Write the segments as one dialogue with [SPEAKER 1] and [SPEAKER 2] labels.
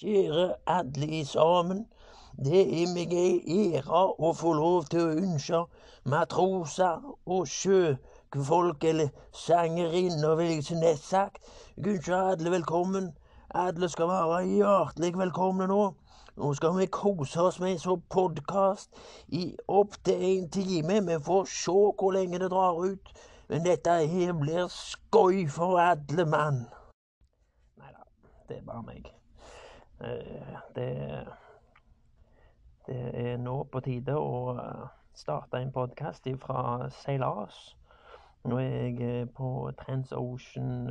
[SPEAKER 1] Kjære alle sammen. Det er meg ei ære å få lov til å ønske matroser og sjøfolk, eller sangerinner, vil jeg nett sagt, ønske alle velkommen. Alle skal være hjertelig velkomne nå. Nå skal vi kose oss med en sånn podkast i opptil en time. Vi får se hvor lenge det drar ut. Men dette her blir skøy for alle mann. Nei da, det er bare meg. Eh, det, det er nå på tide å eh, starte en podkast fra seilas. Nå er jeg eh, på TransOcean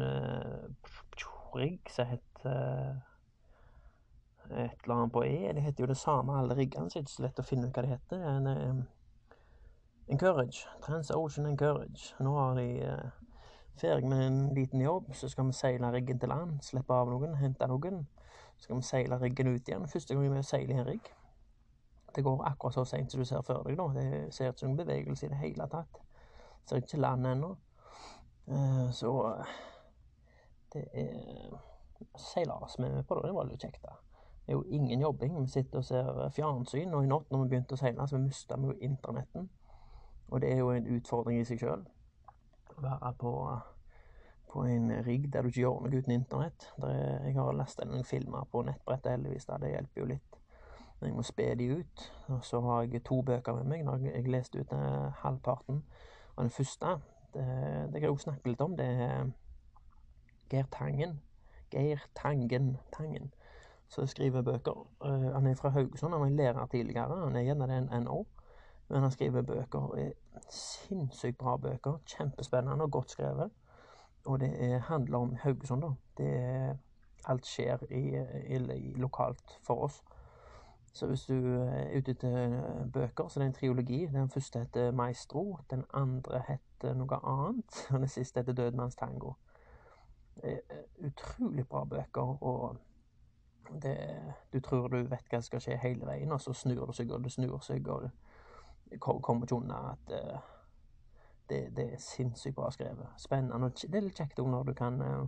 [SPEAKER 1] rigg som heter et eller annet på E. Det heter jo det samme alle riggene, så det er ikke så lett å finne ut hva det heter. En, Encourage. TransOcean Encourage. Nå har de ferdig med en liten jobb, så skal vi seile riggen til land. Slippe av noen, hente noen. Så skal vi seile riggen ut igjen. Første gang vi seiler i en rigg. Det går akkurat så seint som du ser for deg nå. Det ser ikke noen bevegelse i det hele tatt. Ser ikke land ennå. Eh, så det er seilas vi med på det. Det var litt kjekt, da. Det er jo ingen jobbing. Vi sitter og ser fjernsyn. Og i natt når vi begynte å seile, så mista vi jo internetten. Og det er jo en utfordring i seg sjøl. Være på på en rigg der du ikke gjør noe uten internett. Er, jeg har lasta noen filmer på nettbrettet, heldigvis. Det hjelper jo litt. Men jeg må spe de ut. Og så har jeg to bøker med meg. Når jeg leste ut uh, halvparten av den første. Det, det kan jeg også snakke litt om. Det er Geir Tangen. Geir Tangen Tangen. Som skriver bøker. Uh, han er fra Haugesund. Han var lærer tidligere. Han er gjerne det en NO. Men han skriver bøker. Sinnssykt bra bøker. Kjempespennende og godt skrevet. Og det handler om Haugesund, da. Det alt skjer i, i, i lokalt for oss. Så hvis du er ute etter bøker, så det er en triologi. Den første heter Maestro. Den andre heter noe annet. Og den siste heter Dødmanns tango. Utrolig bra bøker. Og det, du tror du vet hva som skal skje hele veien, og så snur det seg, og det snur seg, og du kommer ikke unna at det, det, er sinnssykt bra skrevet. Spennende. Det er litt kjekt òg når du kan eh,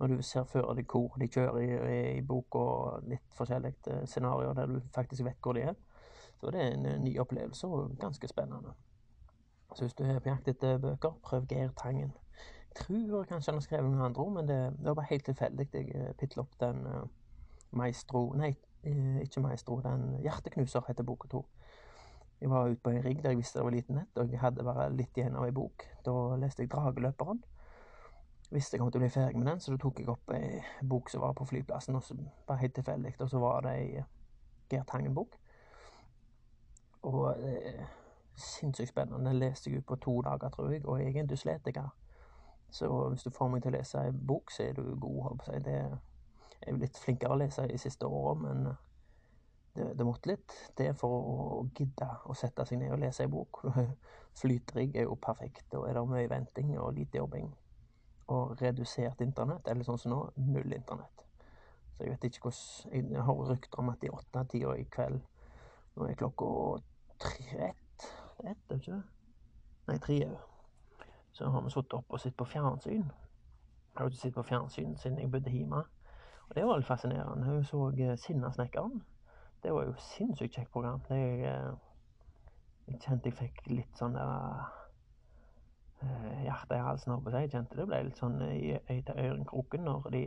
[SPEAKER 1] Når du ser for deg hvor de kjører i, i bok og litt forskjellig eh, scenario der du faktisk vet hvor de er. Så det er en ny opplevelse og ganske spennende. Så hvis du er på jakt etter bøker, prøv Geir Tangen. Jeg tror kanskje han har skrevet noen andre ord, men det, det var bare helt tilfeldig. Jeg eh, pitla opp den uh, Maestro Nei, ikke Maestro. Den Hjerteknuser heter boka to. Jeg var ute på en rigg der jeg visste det var lite nett, og jeg hadde bare litt igjen av ei bok. Da leste jeg 'Drageløperen'. Visste jeg kom til å bli ferdig med den, så da tok jeg opp ei bok som var på flyplassen, og så bare helt tilfeldig, og så var det ei Gert Hangen-bok. Og eh, sinnssykt spennende. Den leste jeg ut på to dager, tror jeg, og jeg er en dysletiker. Så hvis du får meg til å lese ei bok, så er du god, holdt på å si. Jeg er litt flinkere å lese i siste året, men det, det måtte litt til for å gidde å sette seg ned og lese ei bok. Flytrigg er jo perfekt. og er det mye venting og lite jobbing. Og redusert internett, eller sånn som nå, null internett. Så jeg vet ikke hvordan Jeg har rykter om at i åttetida i kveld Nå er klokka tre ett, ikke det? Nei, tre òg. Så har vi sittet oppe og sett på fjernsyn. Jeg har ikke sett på fjernsyn siden jeg bodde hjemme. Og det var litt fascinerende. Hun så eh, Sinnasnekkeren. Det var jo sinnssykt kjekt program. Jeg, eh, jeg kjente jeg fikk litt sånn der uh, Hjertet i halsen, holdt på Jeg kjente det ble litt sånn i, ørekroken når de,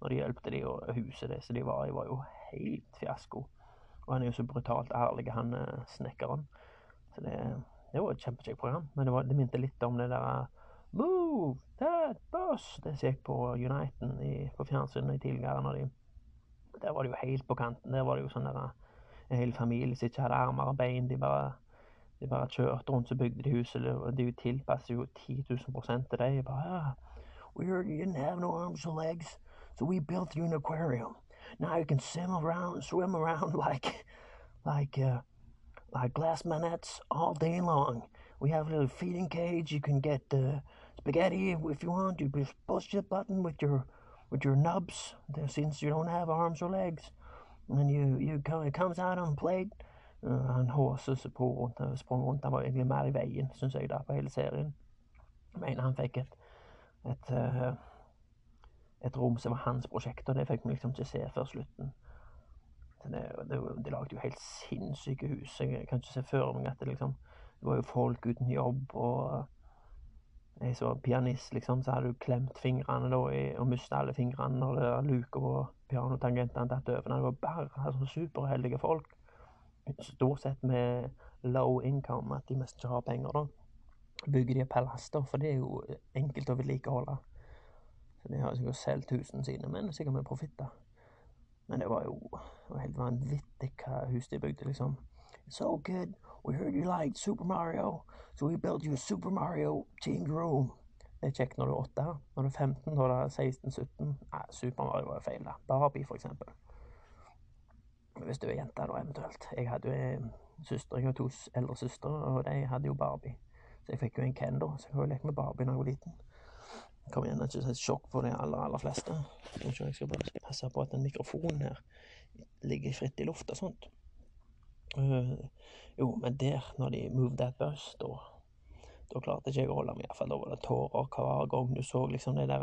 [SPEAKER 1] når de hjalp de å huse det som de var i. var jo helt fiasko. Og han er jo så brutalt ærlig, han uh, snekkeren. Så det, det var et kjempekjekt program. Men det, var, det minte litt om det der Move that bus! Det som gikk på Uniten i, på fjernsynet tidligere. når de der var det jo helt på kanten. Der var det jo sånn en hel familie som ikke hadde armer og bein. De bare, de bare kjørte rundt bygde de huset, de tilpasset jo 10 000 til det. Bare, ja, we didn't have no arms or legs, so we built you an aquarium. Now you can swim around, swim around like, like, uh, like glass manettes all day long. We have a little feeding cage. You can get uh, spaghetti if you want. You just push the button with your with your nubs, since you don't have arms or legs. And you, you it comes out on plate. Han håser seg på rundt, sprang rundt. Han var egentlig mer i veien, syns jeg, da, på hele serien. Jeg mener han fikk et, et, uh, et rom som var hans prosjekt, og det fikk vi liksom ikke se før slutten. Det, det, de lagde jo helt sinnssyke hus. Jeg kan ikke se for meg at det liksom Det var jo folk uten jobb, og jeg så pianist, liksom, så hadde du klemt fingrene da, og mista alle fingrene når det luka på pianotangentene datt over. Det var bare altså, superheldige folk. Stort sett med low income, at de mest ikke har penger, da. Bygger de palass, da, for det er jo enkelt å vedlikeholde. Så de har sikkert solgt husene sine, men sikkert med profitter. Men det var jo helt vanvittig hva hus de bygde, liksom. So good. We heard you liked Super Mario, so we built you a Super Mario themed room. Det er kjekt når du er åtte. Når du er 15, da er 16-17. Nei, Super Mario var jo feil, da. Barbie, for eksempel. Hvis du er jente, da, eventuelt. Jeg hadde jo søster, jeg har to eldre søstre, og de hadde jo Barbie. Så jeg fikk jo en Ken, da, så jeg har jo lekt med Barbie da jeg var liten. Kom igjen, det er ikke et sjokk for de aller, aller fleste. Jeg skal bare passe på at den mikrofonen her ligger fritt i lufta og sånt. Uh, jo, men der, når de moved that bus, da da klarte ikke jeg å holde meg, iallfall. Da var det tårer hver gang du så liksom de der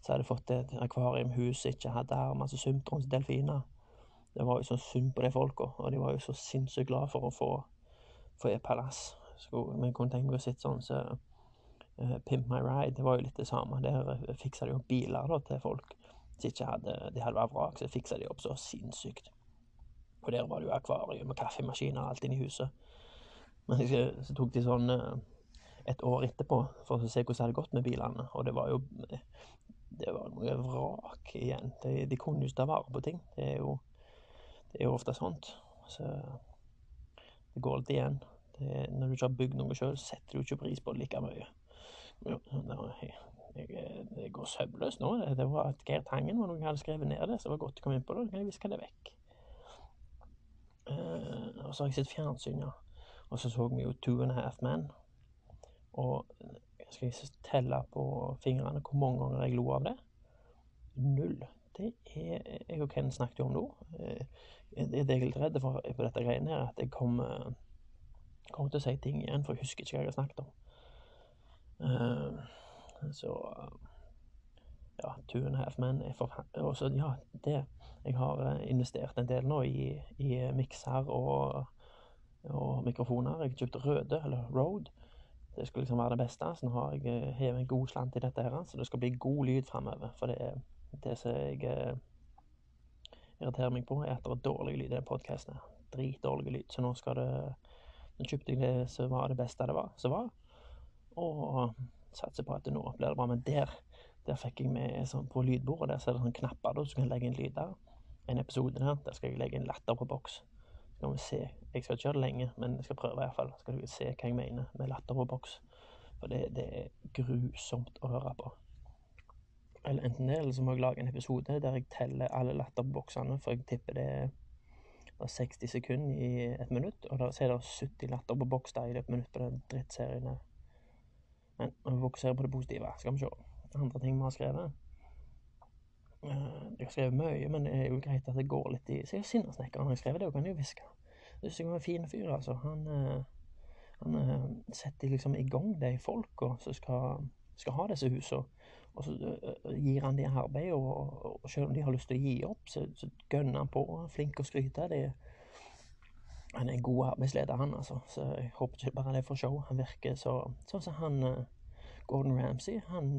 [SPEAKER 1] som hadde fått et akvariumhus, ikke hadde armer som Symtrons delfiner. Det var jo sånn synd på de folka, og de var jo så sinnssykt glad for å få, få et palass. Men kunne tenke oss sitte sånn så uh, Pimp My Ride, det var jo litt det samme. Der uh, fiksa de jo biler da, til folk som ikke hadde De hadde vært vrak, så fiksa de opp så sinnssykt. Og der var det jo akvarium og kaffemaskiner og alt inni huset. Men så, tok de sånn uh, et år etterpå for å se hvordan det hadde gått med bilene. Og det var jo det var noe vrak igjen. De, de kunne jo ta vare på ting. Det er jo, det er jo ofte sånt. Så det går litt igjen. Det, når du ikke har bygd noe sjøl, setter du ikke pris på det like mye. Det går søvnløst nå. Det, var at Geir Tangen var noe hadde skrevet ned det, så det var godt å komme inn på det. Nå kan jeg viske det vekk. Og så har jeg sett fjernsyn, ja. Og så så vi jo Two and a Half Men. Og skal jeg telle på fingrene hvor mange ganger jeg lo av det? Null. Det er Jeg og Ken snakket jo om. Eh, det det jeg er litt redd for på dette greiene her, at jeg kommer, kommer til å si ting igjen, for jeg husker ikke hva jeg har snakket om. Uh, så ja, Two and a Half Men er for Og ja, det Jeg har investert en del nå i, i mikser og, og mikrofoner. Jeg kjøpte røde, eller Road det skulle liksom være det beste. Så nå har jeg eh, hevet en god slant i dette, her, så det skal bli god lyd framover. For det er det som jeg eh, irriterer meg på, er at det er dårlig lyd i den podkasten. Dritdårlig lyd. Så nå skal det Nå kjøpte jeg det som var det beste det var, som var, og satser på at det nå blir det bra. Men der der fikk jeg med sånn på lydbordet, der så er det sånn knapper da, så kan jeg legge inn lyd der. En episode der, der skal jeg legge inn latter på boks. Så kan vi se. Jeg skal ikke gjøre det lenge, men jeg skal prøve i hvert fall. Så skal du se hva jeg mener med latter på boks. For det, det er grusomt å høre på. Eller enten det, eller så må jeg lage en episode der jeg teller alle latterboksene, for jeg tipper det er 60 sekunder i et minutt, og da er det 70 latter på boks i løpet av minutt på den drittserien her. Men vi fokuserer på det positive, skal vi se. Andre ting vi har skrevet. Eh, jeg har skrevet mye, men det er jo greit at det går litt i Så jeg har Sinnasnekkeren har skrevet, det og kan jeg jo hviske. Det syns jeg var en fin fyr, altså. Han, eh, han eh, setter liksom i gang de folka som skal, skal, ha disse husene. Og så gir han dem arbeid, og, og selv om de har lyst til å gi opp, så, så gønner han på. Flink å skryte. De, han er en god arbeidsleder, han, altså. Så jeg håper ikke bare det er for show. Han virker så Sånn som han Gordon Ramsay. Han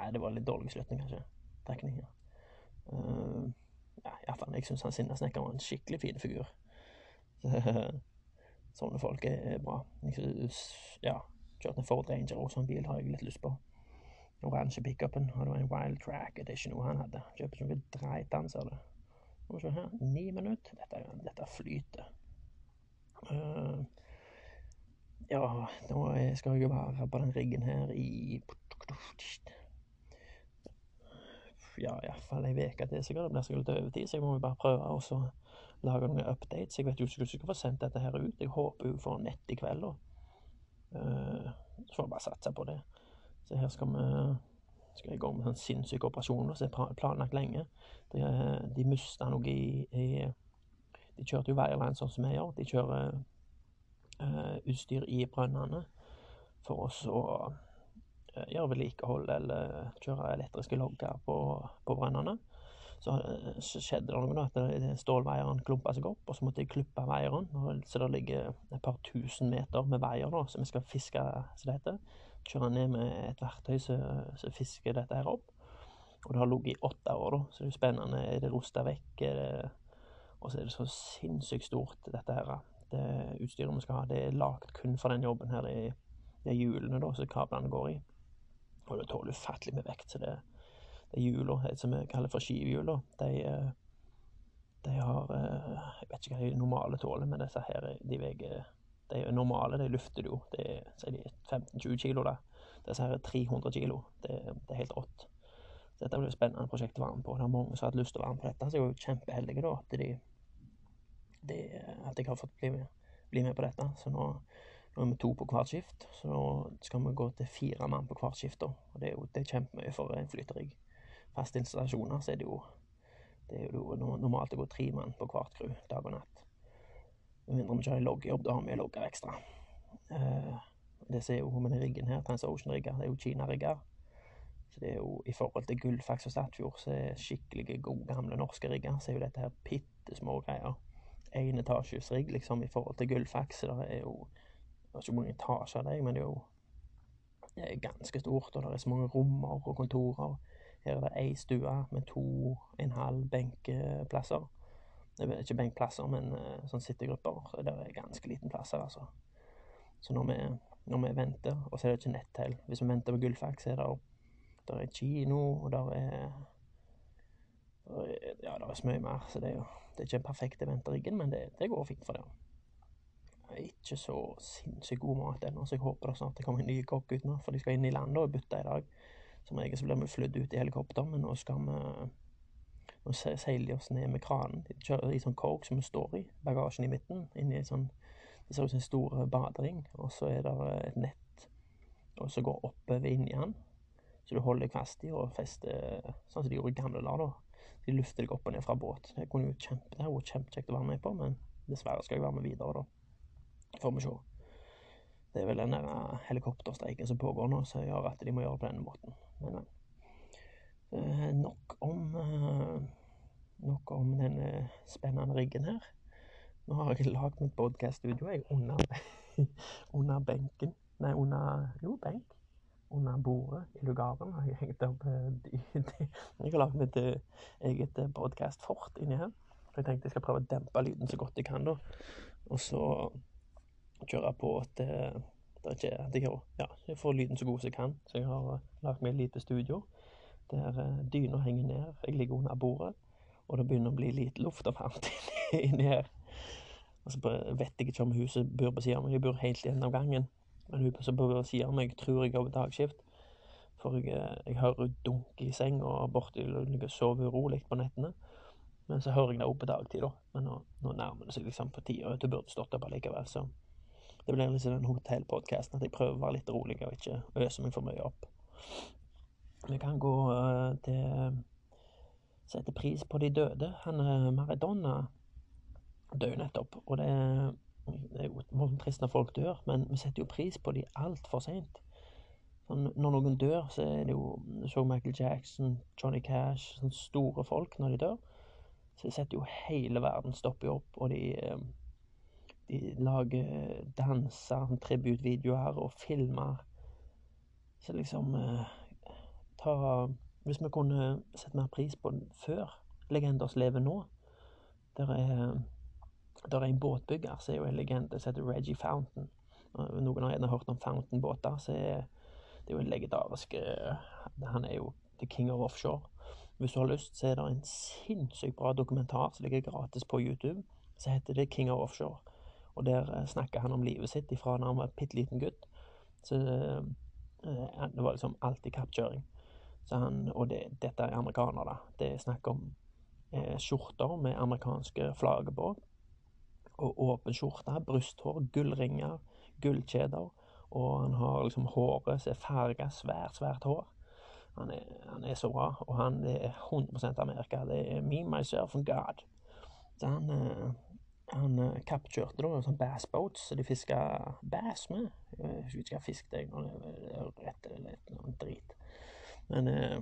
[SPEAKER 1] Nei, det var litt dårlig slutning, kanskje. Trekninger. Uh, ja, iallfall jeg syns han Sinnasnekkeren var en skikkelig fin figur. Sånne folk er bra. Jeg synes, Ja, kjørt en Ford Ranger og sånn bil har jeg litt lyst på. Oransje pickupen. Og det var en Wild Track. Ikke noe han hadde. Kjøper som en dreit, han, ser du. Vi se her. Ni minutter. Dette, dette flyter. Uh, ja, nå skal jeg jo være på den riggen her i ja, iallfall ei uke til sikkert. Det blir sikkert litt overtid, så jeg må bare prøve å lage noen updates. Jeg vet jo ikke hvordan jeg skal få sendt dette her ut. Jeg håper hun får nett i kveld. Uh, så får vi bare satse på det. Så her skal vi skal jeg gå med en sinnssyk operasjon som er planlagt lenge. De, de mista noe i, i, De kjørte jo Wireline sånn som vi gjør. De kjører utstyr i brønnene for å eh, gjøre vedlikehold eller kjøre elektriske logger på, på brønnene. Så, så, skjedde det noe at stålveieren klumpa seg opp, og så måtte jeg klippe veieren. Så det ligger et par tusen meter med veier da, som vi skal fiske, som det heter. Kjøre ned med et verktøy som fisker dette her opp. Og det har ligget i åtte år, da, så det er jo spennende. Er det rosta vekk? Er det og så er det så sinnssykt stort, dette her. Det utstyret vi skal ha, det er lagd kun for den jobben her. Det er hjulene som kablene går i. Og det tåler ufattelig med vekt. Så det, er hjula, som vi kaller for skivhjul, de, eh, de har eh, Jeg vet ikke hva de normale tåler, men disse her, de veier De normale, de lufter jo. Det er, de 15-20 kilo, da. Disse her er 300 kilo. Det, det er helt rått. Dette blir et spennende prosjekt å være med på. Det er mange som har hatt lyst til å være med på dette, så jeg er jo kjempeheldige da, at de det, at jeg har fått bli med, bli med på dette. Så nå, nå, er vi to på hvert skift. Så nå skal vi gå til fire mann på hvert skift. Og det er jo det er kjempemye for en flyterigg. Faste installasjoner så er det jo det er jo normalt å gå tre mann på hvert crew dag og natt. Med mindre vi kjører loggjobb, da har vi logger ekstra. Uh, det ser jo med den riggen her, Transocean-rigger, det er jo Kina-rigger. Så det er jo i forhold til Gullfaks og Statfjord, så er skikkelige, gode, gamle norske rigger, så er jo dette her bitte små greier enetasjesrigg liksom, i forhold til Gullfax. Det er jo det er ikke mange etasjer av men det er jo det er ganske stort, og det er så mange rommer og kontorer. Her er det ei stue med to en halv benkeplasser. Ikke benkplasser, men uh, sånn sittegrupper. Det er ganske liten plass her, altså. Så når vi, når vi venter, og så er det ikke nett til Hvis vi venter på Gullfax, så er det, der er kino, og der er Ja, det er så mye mer, så det er jo det er ikke en perfekt venteriggen, men det, det, går fint for det. Jeg er ikke så sinnssykt god mat ennå, så jeg håper det snart det kommer en ny kokk ut nå, for de skal inn i landet og bytte i dag. Som regel så blir vi flydd ut i helikopter, men nå skal vi Nå seiler de oss ned med kranen. De kjører i sånn korg som vi står i, bagasjen i midten, inni en sånn Det ser ut som en stor badering, og så er det et nett og så går oppover inni den, så du holder deg fast i og fester sånn som de gjorde i gamle dager, da de lufter deg opp og ned fra båt. Det kunne jo kjempe, det vært kjempekjekt å være med på, men dessverre skal jeg være med videre, da. Får vi se. Det er vel den eh, helikopterstreiken som pågår nå, som gjør at de må gjøre det på denne måten. Men eh, nok om eh, Nok om denne spennende riggen her. Nå har jeg lagd mitt podkast-studio under, under benken. Nei, under Jo, benk under bordet i lugaren har jeg hengt opp eh, Jeg har lagd mitt eh, eget eh, podkast-fort inni her. Jeg tenkte jeg skal prøve å dempe lyden så godt jeg kan, da. Og så kjøre på at det, ikke at jeg, ja, jeg får lyden så god som jeg kan. Så jeg har lagd meg et lite studio der dyna henger ned. Jeg ligger under bordet, og det begynner å bli litt luft og varmt inni her. Og så vet jeg ikke om huset bor på sida men. Jeg bor helt i enden av gangen. Men hun som på sida av meg tror jeg jobber dagskift. For jeg, eh, jeg hører dunk i seng og borti ligger og sover urolig på nettene. Men så hører jeg det òg på dagtid, da. Men nå, nå, nærmer det seg liksom på tida. Du burde stått opp allikevel, så det blir liksom den hotellpodkasten at jeg prøver å være litt rolig og ikke øse meg for mye opp. Vi kan gå uh, til Sette pris på de døde. Han Maradona døde nettopp, og det det er jo trist når folk dør, men vi setter jo pris på de altfor seint. Når noen dør, så er det jo Så Michael Jackson, Johnny Cash, sånne store folk når de dør. Så setter jo hele verden stopper opp, og de, eh, de lager danser, sånn tributvideoer og filmer. Så liksom eh, ta Hvis vi kunne sett mer pris på den før Legenders lever nå Der er det er en båtbygger som er jo en legende som heter Reggie Fountain. Noen har gjerne hørt om Fountain-båter. så er Det er jo en legendarisk eh, Han er jo the king of offshore. Hvis du har lyst, så er det en sinnssykt bra dokumentar som ligger gratis på YouTube, som heter The King of Offshore. Og der eh, snakker han om livet sitt ifra da han var en bitte liten gutt. Så eh, det var liksom alltid kappkjøring. Så han, og det, dette er amerikaner, da. Det er snakk om eh, skjorter med amerikanske flagger på og åpen skjorte, brysthår, gullringer, gullkjeder. Og han har liksom håret som er farga svært, svært hår. Han er, han er, så bra, og han er 100 Amerika. Det er me, myself and God. Så han, eh, han uh, kappkjørte sånn bassboats som så de fiska bass med. Jeg husker ikke hva fisk det er, rett eller noe drit. Men uh,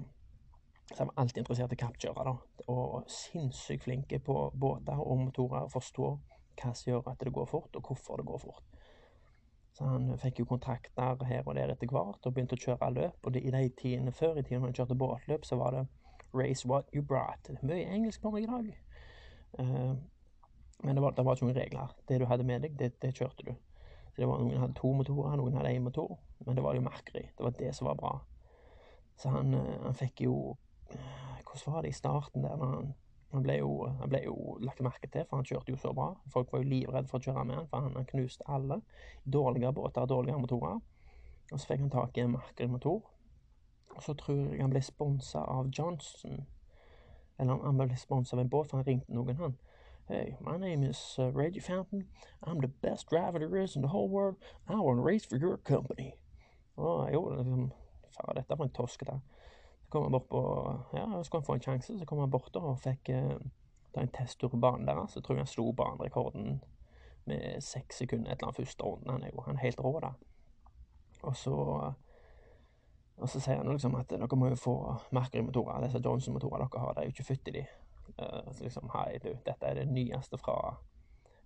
[SPEAKER 1] så han var alltid interessert i kappkjøre, da. Og sinnssykt flinke på båter og motorer. Forstå hva som gjør at det går fort, og hvorfor det går fort. Så han fikk jo kontrakter her og der etter hvert, og begynte å kjøre løp. Og det, i de tidene før i tiden han kjørte båtløp, så var det 'race what you brought'. Mye engelsk på meg i dag. Uh, men det var, det var, ikke noen regler. Det du hadde med deg, det, det kjørte du. Så det var Noen hadde to motorer, noen hadde én motor, men det var jo merkeri. Det var det som var bra. Så han, uh, han fikk jo Hvordan var det i starten der? når han han ble, jo, han ble, jo, lagt merke til, for han kjørte jo så bra. Folk var jo livredde for å kjøre med han, for han, han knuste alle. Dårligere båter, dårligere motorer. Og så fikk han tak i en merkelig motor. Og så tror jeg han ble sponsa av Johnson. Eller han ble sponsa av en båt, for han ringte noen, han. Hey, my name is uh, Reggie Fountain. I'm the best driver there is in the whole world. I want to race for your company. Å, jo, liksom, faen, dette var en toskete. Kom han bort på Ja, skulle han få en sjanse, så kom han bort og fikk eh, ta en testtur på banen deres. Så tror jeg han slo banerekorden med seks sekunder etter den første runden. Han er jo han er helt rå, da. Og så og så sier han liksom at dere må jo få Mercury-motorer. Disse Johnson-motorer dere har, de er jo ikke født i de. Uh, så liksom, hei, du, dette er det nyeste fra,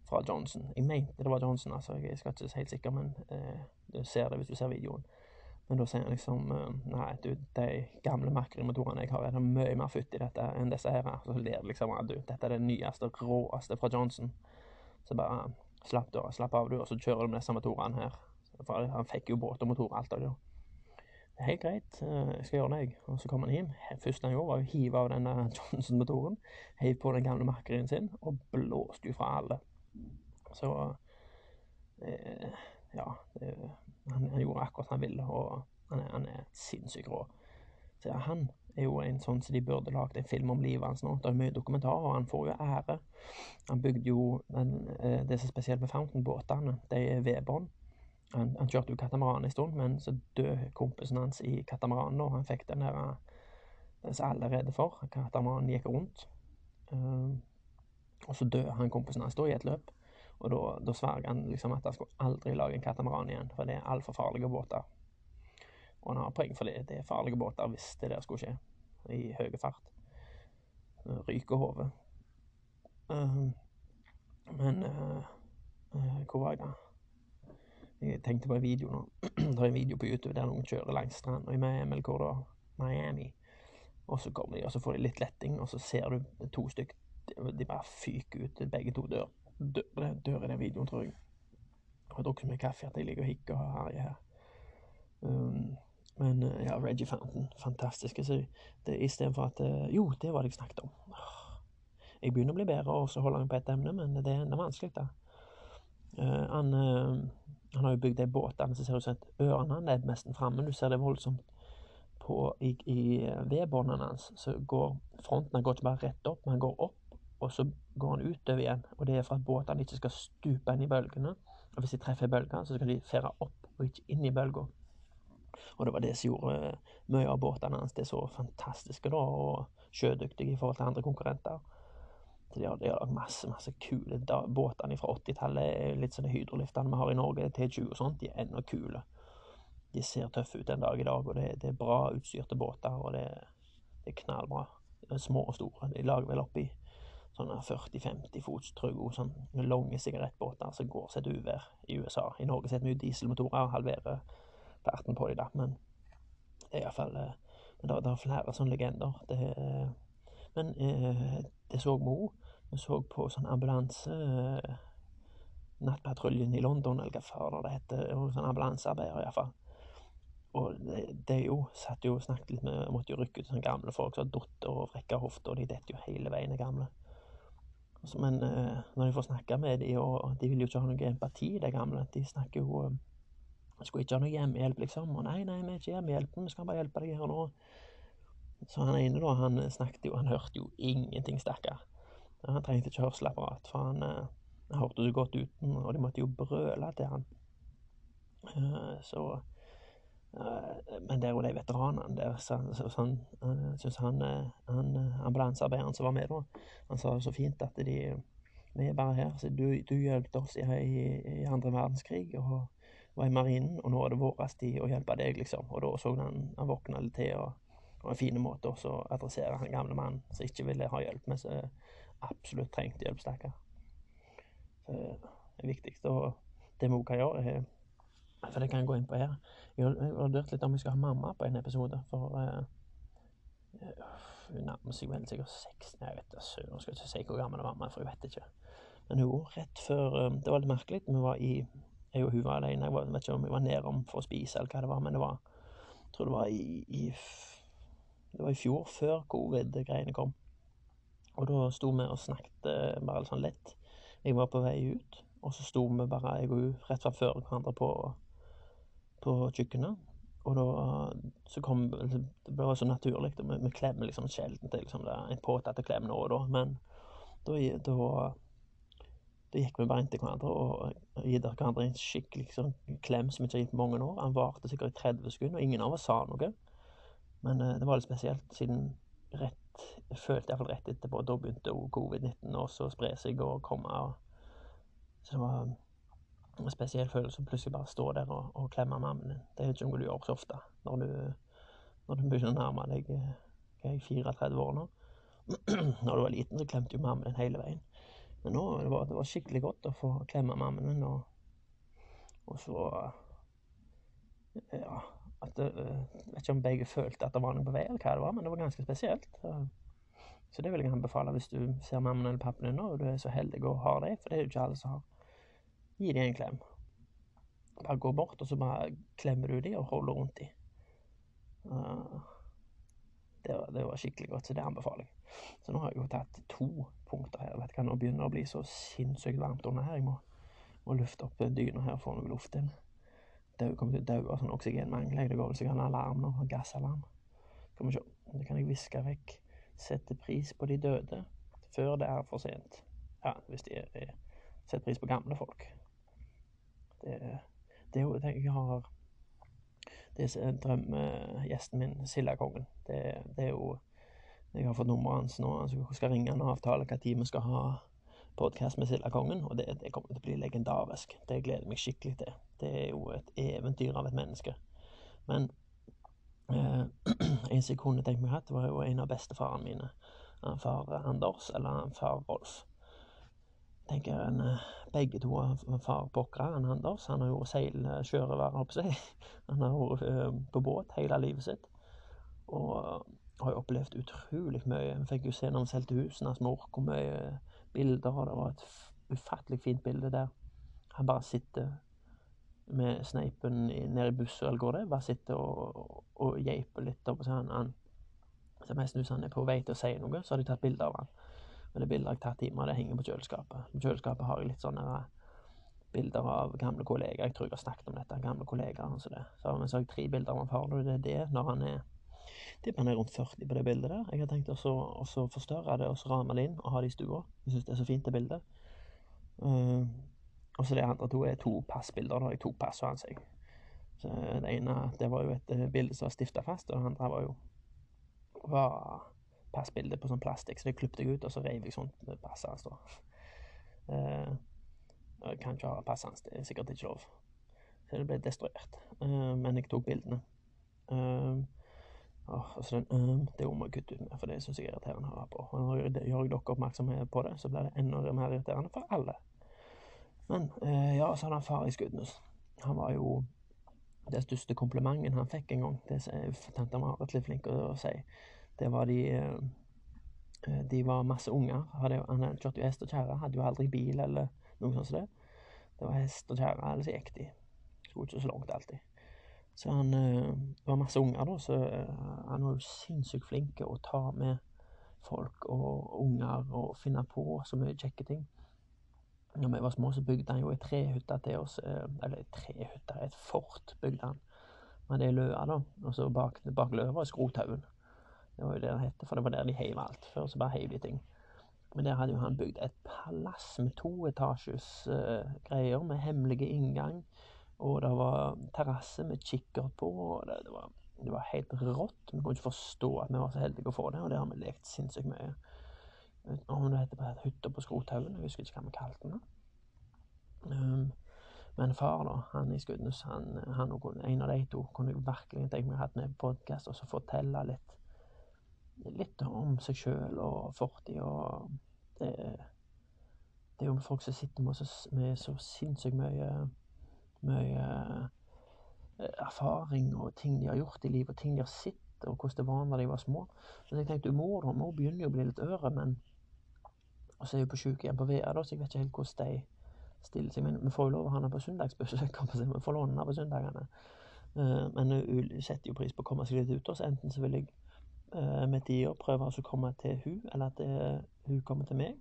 [SPEAKER 1] fra Johnson. Jeg mente det var Johnson, altså. Jeg skal ikke si helt sikker, men uh, du ser det hvis du ser videoen. Men da sier han liksom Nei, du, de gamle Mercury-motorene jeg har, er det mye mer futt i dette enn disse her. Så ler liksom du, dette er det nyeste, råeste fra Johnson. Så bare slapp, da, slapp av, du, og så kjører du med disse motorene her. For han fikk jo båt og motor og alt av det. Helt greit, jeg skal gjøre det, jeg. Og så kom han hjem. Første han gjorde, var å hive av denne Johnson-motoren, heiv på den gamle Mercuryen sin, og blåste jo fra alle. Så eh, ja, det han, han, gjorde akkurat som han ville, og han er, han er sinnssykt rå. Så ja, han er jo en sånn som de burde lagd en film om livet hans nå. Det er mye dokumentarer, og han får jo ære. Han bygde jo den, eh, det som er spesielt med Fountain-båtene, de er vedbånd. Han, han, kjørte jo katamaran en stund, men så døde kompisen hans i katamaranen, og han fikk den der den som alle er redde for. Katamaranen gikk rundt. Uh, og så døde han kompisen hans da i et løp. Og da, da sverger han liksom at han skulle aldri lage en katamaran igjen, for det er altfor farlige båter. Og han har poeng for det. Det er farlige båter hvis det der skulle skje, i høy fart. Ryker hodet. Uh, men uh, uh, hvor var jeg da? Jeg tenkte på en video nå. det er en video på YouTube der noen kjører langs stranda i Miami, hvor da? Miami. Og så kommer de, og så får de litt letting, og så ser du to stykker. De bare fyker ut, begge to dør dør, dør i den videoen, tror jeg. Jeg har drukket meg kaffe at jeg ligger og hikker og herjer her. Um, men uh, ja, Reggie Fountain, fantastisk. Så det istedenfor at uh, Jo, det var det jeg snakket om. Jeg begynner å bli bedre og så holder han på ett emne, men det, er vanskelig, da. Uh, han, han, har jo bygd de båtene som ser ut som et ørene er nesten framme. Du ser det voldsomt på i, i vedbåndene hans. Så går fronten går ikke bare rett opp, men han går opp og så går han utover igjen. Og det er for at båtene ikke skal stupe inn i bølgene. Og hvis de treffer bølger, så skal de fære opp og ikke inn i bølga. Og det var det som gjorde eh, mye av båtene hans det er så fantastiske da, og sjødyktige i forhold til andre konkurrenter. Så de har, de har masse masse kule da, båtene fra 80-tallet. Litt sånne hydroliftene vi har i Norge, T20 og sånt, de er ennå kule. De ser tøffe ut en dag i dag, og det, det er bra utstyrte båter, og det, det er knallbra. Små og store. De lager vel oppi sånne 40-50 fots Trugo, sånn lange sigarettbåter som går seg uvær i USA. I Norge setter vi jo dieselmotorer, halverer farten på dem, da, men det er iallfall eh, det, det er flere sånne legender. Det, men eh, det så vi òg. Vi så på sånn ambulanse eh, Nattpatruljen i London, eller hva fader det heter. Sånn ambulansearbeider, iallfall. Og det jo satt jo og snakket litt med Måtte jo rykke ut sånne gamle folk som har datt og vrekka hofta, de detter jo hele veien, de gamle. Men eh, når de får snakke med dem, og de vil jo ikke ha noe empati, de gamle De snakker jo eh, Skulle ikke ha noe hjemmehjelp, liksom. Og nei, nei, vi er ikke hjemmehjelp, vi skal bare hjelpe deg her nå. Så han ene, da, han snakket jo Han hørte jo ingenting, stakkar. Han trengte ikke hørselsapparat, for han, eh, han hørte det godt uten, og de måtte jo brøle til han. Så Eh, men det er jo de veteranene der, så, så, så han, syns han, ambulansearbeideren som var med da, han sa så fint at de vi er bare her. Så du, du hjalp oss i, i, andre verdenskrig og var i marinen, og nå er det vår tid å hjelpe deg, liksom. Og da så han han våkna litt til, og det en fin måte også å adressere han gamle mannen som ikke ville ha hjelp, men som absolutt trengte hjelp, stakkar. Det er viktig. Og det vi òg kan gjøre, er For det kan jeg gå inn på her. Jeg har vurdert litt om vi skal ha mamma på en episode, for uh, hun nærmer seg vel sikkert 16 Jeg vet da søren, skal ikke si hvor gammel mamma er, for jeg vet ikke. Men hun, rett før um, Det var litt merkelig. Vi var i Jeg og hun var alene. Jeg vet ikke om vi var nedom for å spise, eller hva det var, men det var Jeg tror det var i, i Det var i fjor, før covid-greiene kom. Og da sto vi og snakket eh, bare litt sånn lett. Jeg var på vei ut, og så sto vi bare, jeg og hun, rett før hverandre på, på kjøkkenet. Og da så kom Det ble så naturlig. Vi, vi klemmer liksom sjelden til liksom, det en påtatt klem nå og da, men da, da, da gikk vi bare inn til hverandre og gitt hverandre en skikkelig liksom, klem som vi ikke har gitt mange år. Han varte sikkert i 30 sekunder, og ingen av oss sa noe. Men uh, det var litt spesielt, siden rett Jeg følte iallfall rett etterpå, da begynte covid-19 også å spre seg og komme. Og, så det var en spesiell følelse å plutselig bare stå der og, og klemme mammen din. Det er ikke noe du gjør så ofte når du, når du begynner å nærme deg okay, jeg 34 år nå. når du var liten, så klemte jo mammen din hele veien. Men nå det var det var skikkelig godt å få klemme mammen min, og, og så Ja, at det, Jeg vet ikke om begge følte at det var noe på vei, eller hva det var, men det var ganske spesielt. Så, så det vil jeg anbefale hvis du ser mammen eller pappen din nå, og du er så heldig å ha dem, for det er jo ikke alle som har gi dem en klem. Bare gå bort, og så bare klemmer du dem og holder rundt dem. Uh, det, var, det, var, skikkelig godt, så det anbefaler jeg. Så nå har jeg jo tatt to punkter her. Vet du hva, Nå begynner det å bli så sinnssykt varmt under her. Jeg må, må lufte opp dyna her og få noe luft inn. Det kommer til å dø av sånn oksygenmangel. Det går vel sikkert en alarm nå, gassalarm. Skal vi se. Det kan jeg viske vekk. Sette pris på de døde før det er for sent. Ja, hvis de er Setter pris på gamle folk. Det, det jo Jeg har Det er drømmegjesten min, Sildakongen. Det, det er jo Jeg har fått nummeret hans nå. Altså, skal ringe han og avtale hva tid vi skal ha podkast med Sildakongen. Og det, det, kommer til å bli legendarisk. Det gleder jeg meg skikkelig til. Det er jo et eventyr av et menneske. Men eh, en som jeg kunne tenkt meg hatt, var jo en av bestefarene mine. Far Anders, eller far Rolf tenker en, eh, begge to har far pokra. Han Anders han har jo seilsjørøver, holdt seg. Han har vært eh, på båt hele livet sitt. Og eh, har jo opplevd utrolig mye. Vi fikk jo se når vi solgte husene hans mor, hvor mye bilder. Og det var et ufattelig fint bilde der. Han bare sitter med sneipen nede i bussen, eller går det? Bare sitter og, og, og geiper litt. Og så han, han, ser nesten ut som han er på vei til å si noe, så har de tatt bilde av han. Men det bildet har tatt hjemme, det henger på kjøleskapet. På kjøleskapet har jeg litt sånne bilder av gamle kollegaer. Jeg tror jeg har snakket om dette. Gamle kollegaer. Så, det. så, har jeg tre bilder av far, og det er det når han er tipper er rundt 40 på det bildet der. Jeg har tenkt å forstørre det og så rame det inn og ha det i stua. Jeg syns det er så fint, det bildet. Uh, og så det andre to er to passbilder. Da har jeg to pass av ansikt. Det ene det var jo et bilde som var stifta fast, og det andre var jo var passbilde på sånn plastikk, så det klippet jeg ut, og så reiv jeg sånt passet hans, da. Uh, jeg kan ikke ha passet det er sikkert ikke lov. Så det ble destruert. Uh, men jeg tok bildene. Oh, altså den, um, det må jeg kutte ut med, for det syns jeg er irriterende å ha på. Og når jeg gjør dere oppmerksomhet på det, så blir det enda mer irriterende for alle. Men ja, så hadde han far i Skudenes. Han var jo det største komplimenten han fikk en gang. Det er tante Marit litt flink å si. Det var de eh, eh, De var masse unger. Han kjørte jo hest og kjerre, hadde jo aldri bil eller noe sånt som det. Det var hest og kjerre, ellers gikk de. Skulle ikke så langt alltid. Så han eh, Det var masse unger, da, så han var jo sinnssykt flink å ta med folk og unger og finne på så mye kjekke ting. Når vi var små, så bygde han jo ei trehytte til oss. Eller ei trehytte, et fort bygde han. Men det er løa, da. Og så bak, bak løa var skrothaugen. Det var jo det det het, for det var der de heiv alt. Før så bare heiv de ting. Men der hadde jo han bygd et palass med toetasjes uh, greier, med hemmelige inngang. Og det var terrasse med kikkert på. og det, det, var, det, var, helt rått. Vi kunne ikke forstå at vi var så heldige å få det, og det har vi lekt sinnssykt mye. Om det heter hytta på Skrothaugen, jeg husker ikke hva vi kalte den. Um, men far, da, han i Skudenes, han, han en av de to kunne jeg virkelig tenkt meg å ha med på podkast og så fortelle litt litt om seg sjøl og fortid og det, det er jo folk som sitter med så, med så sinnssykt mye mye eh, erfaring og ting de har gjort i livet, og ting de har sett, og hvordan det var da de var små. Så jeg tenkte mor, da, mor begynner jo å bli litt øre, men Og så er hun på sykehjem på da, så jeg vet ikke helt hvordan de stiller seg. Men vi får jo lov å ha henne på søndagsbesøk, vi får låne henne på søndagene. Eh, men hun setter jo pris på å komme seg litt ut, så enten så vil jeg eh, de og prøve å komme til hun, eller at hun kommer til meg.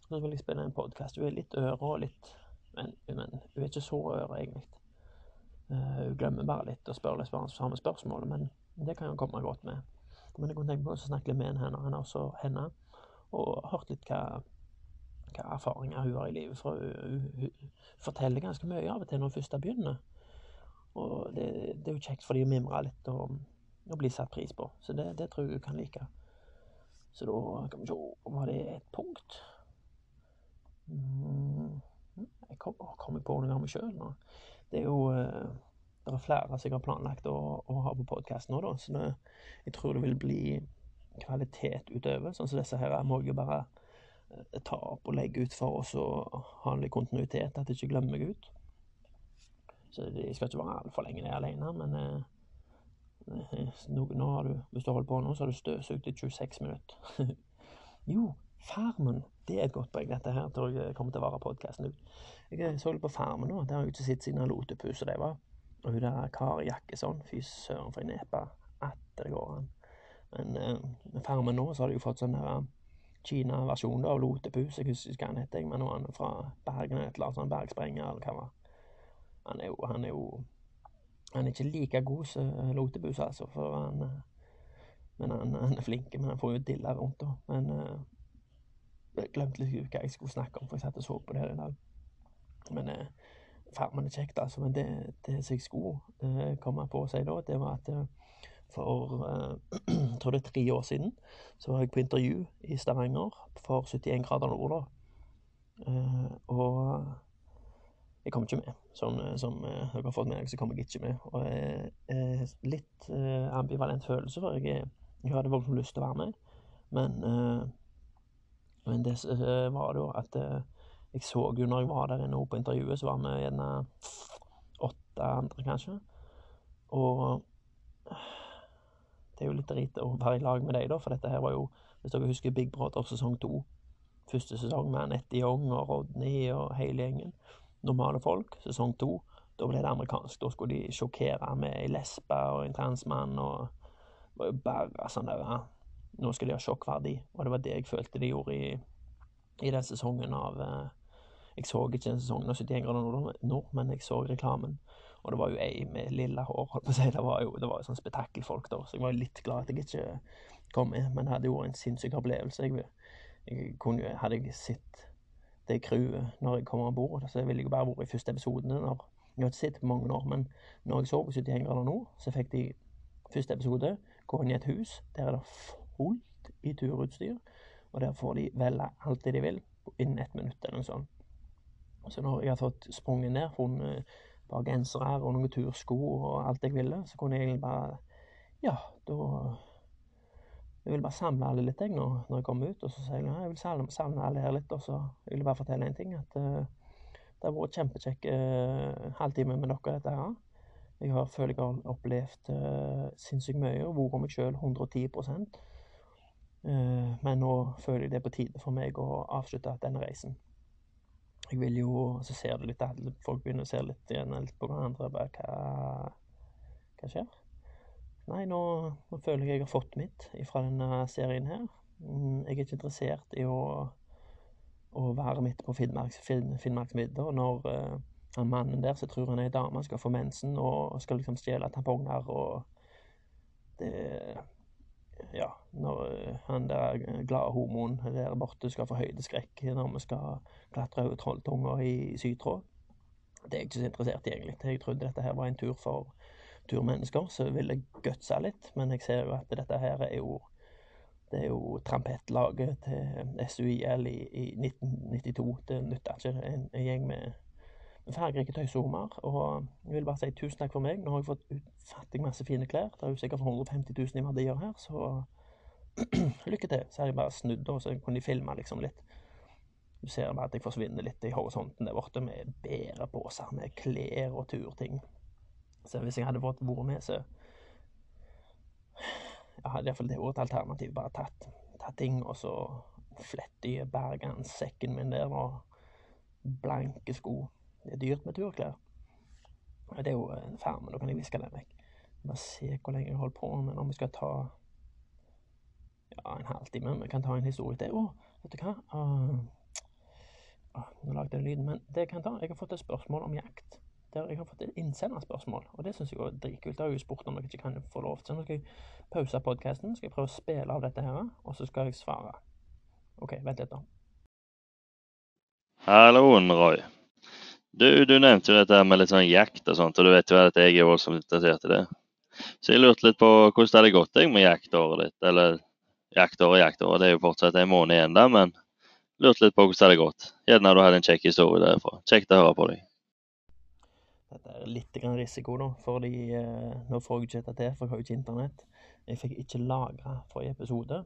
[SPEAKER 1] Så vil jeg spille en podkast. Hun er litt øre og litt men, men hun er ikke så øre, egentlig. Uh, hun glemmer bare litt og spør litt samme spørsmål, men det kan hun komme godt med. Men jeg kunne tenke på å snakke litt med henne, henne også henne, og hørt litt hva, hva erfaringer hun har i livet. For hun, hun, forteller ganske mye av og til når hun først begynner. Og det, det, er jo kjekt for de å mimre litt og, og, bli satt pris på. Så det, det tror jeg hun kan like. Så da kan vi se Var det et punkt? Mm. Jeg kommer kom på noe av meg sjøl nå. Det er jo eh, Det er flere som jeg har planlagt å, å ha på podkast nå, da. Så det, jeg tror det vil bli kvalitet utover. Sånn som disse her må jeg bare eh, ta opp og legge ut for oss og ha en litt kontinuitet, at jeg ikke glemmer meg ut. Så jeg skal ikke være altfor lenge der alene, men eh, nå, har du, hvis du holder på nå, så har du støvsugd i 26 minutter. jo, Farmen. Det er et godt poeng. Dette her tror jeg kommer til å være podkasten ut. Jeg så litt på Farmen nå. Der har jeg ikke sett siden Lotepus og det var. Og hun der Kari Jakkesson. Fy søren, for ei nepe. Atter det går an. Men eh, Farmen nå så har de jo fått sånn der uh, Kina-versjon av Lotepus. Jeg husker ikke hva han heter, men han er fra Bergen et eller annet sånn bergsprenger eller hva det var. Han er jo Han er jo han er ikke like god som Lotebus, altså, for han Men han, han, er flink, men han får jo dilla rundt, da. Men jeg glemte litt hva jeg skulle snakke om, for jeg satt og så på det her i dag. Men eh, Farmen er kjekt, altså. Men det, det som jeg skulle eh, komme på å si da, det var at eh, for eh, tror det er tre år siden så var jeg på intervju i Stavanger for 71 grader nord. da. Eh, og jeg kom ikke med. Sånn eh, som dere har fått med dere, så kom jeg ikke med. Og eh, litt ambivalent følelse, for jeg, jeg hadde voldsomt lyst til å være med. Men men det uh, var da at jeg så jo når jeg var der inne på intervjuet, så var vi gjerne åtte andre, kanskje. Og det er jo litt drit å være i lag med deg, da, for dette her var jo, hvis dere husker Big Brother sesong to, første sesong med Anette Young og Rodney og hele gjengen, normale folk. Sesong to, da ble det amerikansk. Da skulle de sjokkere med ei lesbe og en transmann, og det var jo bare sånn der nå skal de ha sjokkverdi, og det var det jeg følte de gjorde i, i den sesongen av eh, Jeg så ikke den sesongen av 71 grader nord, men jeg så reklamen. Og det var jo ei med lilla hår, holdt på å si. Det var jo, det var jo sånn spetakkelfolk da, så jeg var litt glad at jeg ikke kom med. Men det hadde jo vært en sinnssyk opplevelse. Jeg, jeg kunne jo, Hadde jeg sett det crewet når jeg kommer om bord, så ville jeg bare vært i første episoden. Når, jeg har ikke sett på mange år, men når jeg så på 71 grader nord, så fikk de første episode gå inn i et hus. Der er det fullt i turutstyr, og der får de velge alt det de vil innen ett minutt eller noe sånt. Så når jeg har fått sprunget ned, funnet et par gensere og noen tursko og alt jeg ville, så kunne jeg egentlig bare Ja, da Jeg vil bare samle alle litt, jeg, når, når jeg kommer ut. Og så sier jeg at jeg vil samle, alle her litt, og så vil jeg bare fortelle en ting. At uh, det har vært kjempekjekk uh, halvtime med dere, dette her. Jeg har, føler jeg har opplevd uh, sinnssykt mye og vært meg sjøl 110 Eh, men nå føler jeg det er på tide for meg å avslutte denne reisen. Jeg vil jo Så ser du litt at folk begynner å se litt igjen litt på hverandre. Bare hva, hva skjer? Nei, nå, nå, føler jeg jeg har fått mitt fra denne serien her. Mm, jeg er ikke interessert i å, å være midt på Finnmarks. Og når uh, han mannen der som tror han er ei dame, skal få mensen og skal liksom stjele tamponger og det ja, når uh, han der glade homoen der borte skal få høydeskrekk når vi skal klatre over trolltunga i sytråd. Det er jeg ikke så interessert i, egentlig. Jeg trodde dette her var en tur for turmennesker, så ville jeg gutse litt. Men jeg ser jo at dette her er jo Det er jo trampettlaget til SUIL i, i 1992. Det nytta ikke en, en gjeng med, med fargerike tøysormer. Og jeg vil bare si tusen takk for meg. Nå har jeg fått utfattig masse fine klær. Det er jo sikkert 150 000 i verdier her, så lykke til. Så har jeg bare snudd, og så kunne de filme liksom litt. Du ser bare at jeg forsvinner litt i horisonten der borte med bæreposer med klær og turting. Så hvis jeg hadde fått vært med, så jeg hadde iallfall det vært et alternativ. Bare tatt, tatt ting, og så flette i berganssekken min der, og blanke sko. Det er dyrt med turklær. Det er jo en farme, da kan jeg viske den vekk. Bare se hvor lenge jeg holder på med om vi skal ta ja, en halvtime. Vi kan ta en historie til. Å, vet du hva? Uh, uh, nå lagde jeg lyden, men det jeg kan ta Jeg har fått et spørsmål om jakt der jeg har fått innsenderspørsmål, og det syns jeg er dritkult. Det har jeg jo spurt om jeg ikke kan få lov til. Nå skal jeg pause podkasten, skal jeg prøve å spille av dette her, og så skal jeg svare. OK, vent litt, da.
[SPEAKER 2] Hallo, Roy. Du, du nevnte jo dette med litt sånn jakt og sånt, og du vet jo at jeg er voldsomt interessert i det. Så jeg lurte litt på hvordan det hadde gått deg med jaktåret ditt. Eller jaktåret jaktåret, det er jo fortsatt en måned igjen da, men lurte litt på hvordan det hadde gått. Gjerne du hadde en kjekk historie derfra. Kjekt å høre på deg.
[SPEAKER 1] Dette er litt risiko, da, fordi eh, nå får jeg ikke dette til, for jeg har jo ikke internett. Jeg fikk ikke lagra forrige episode.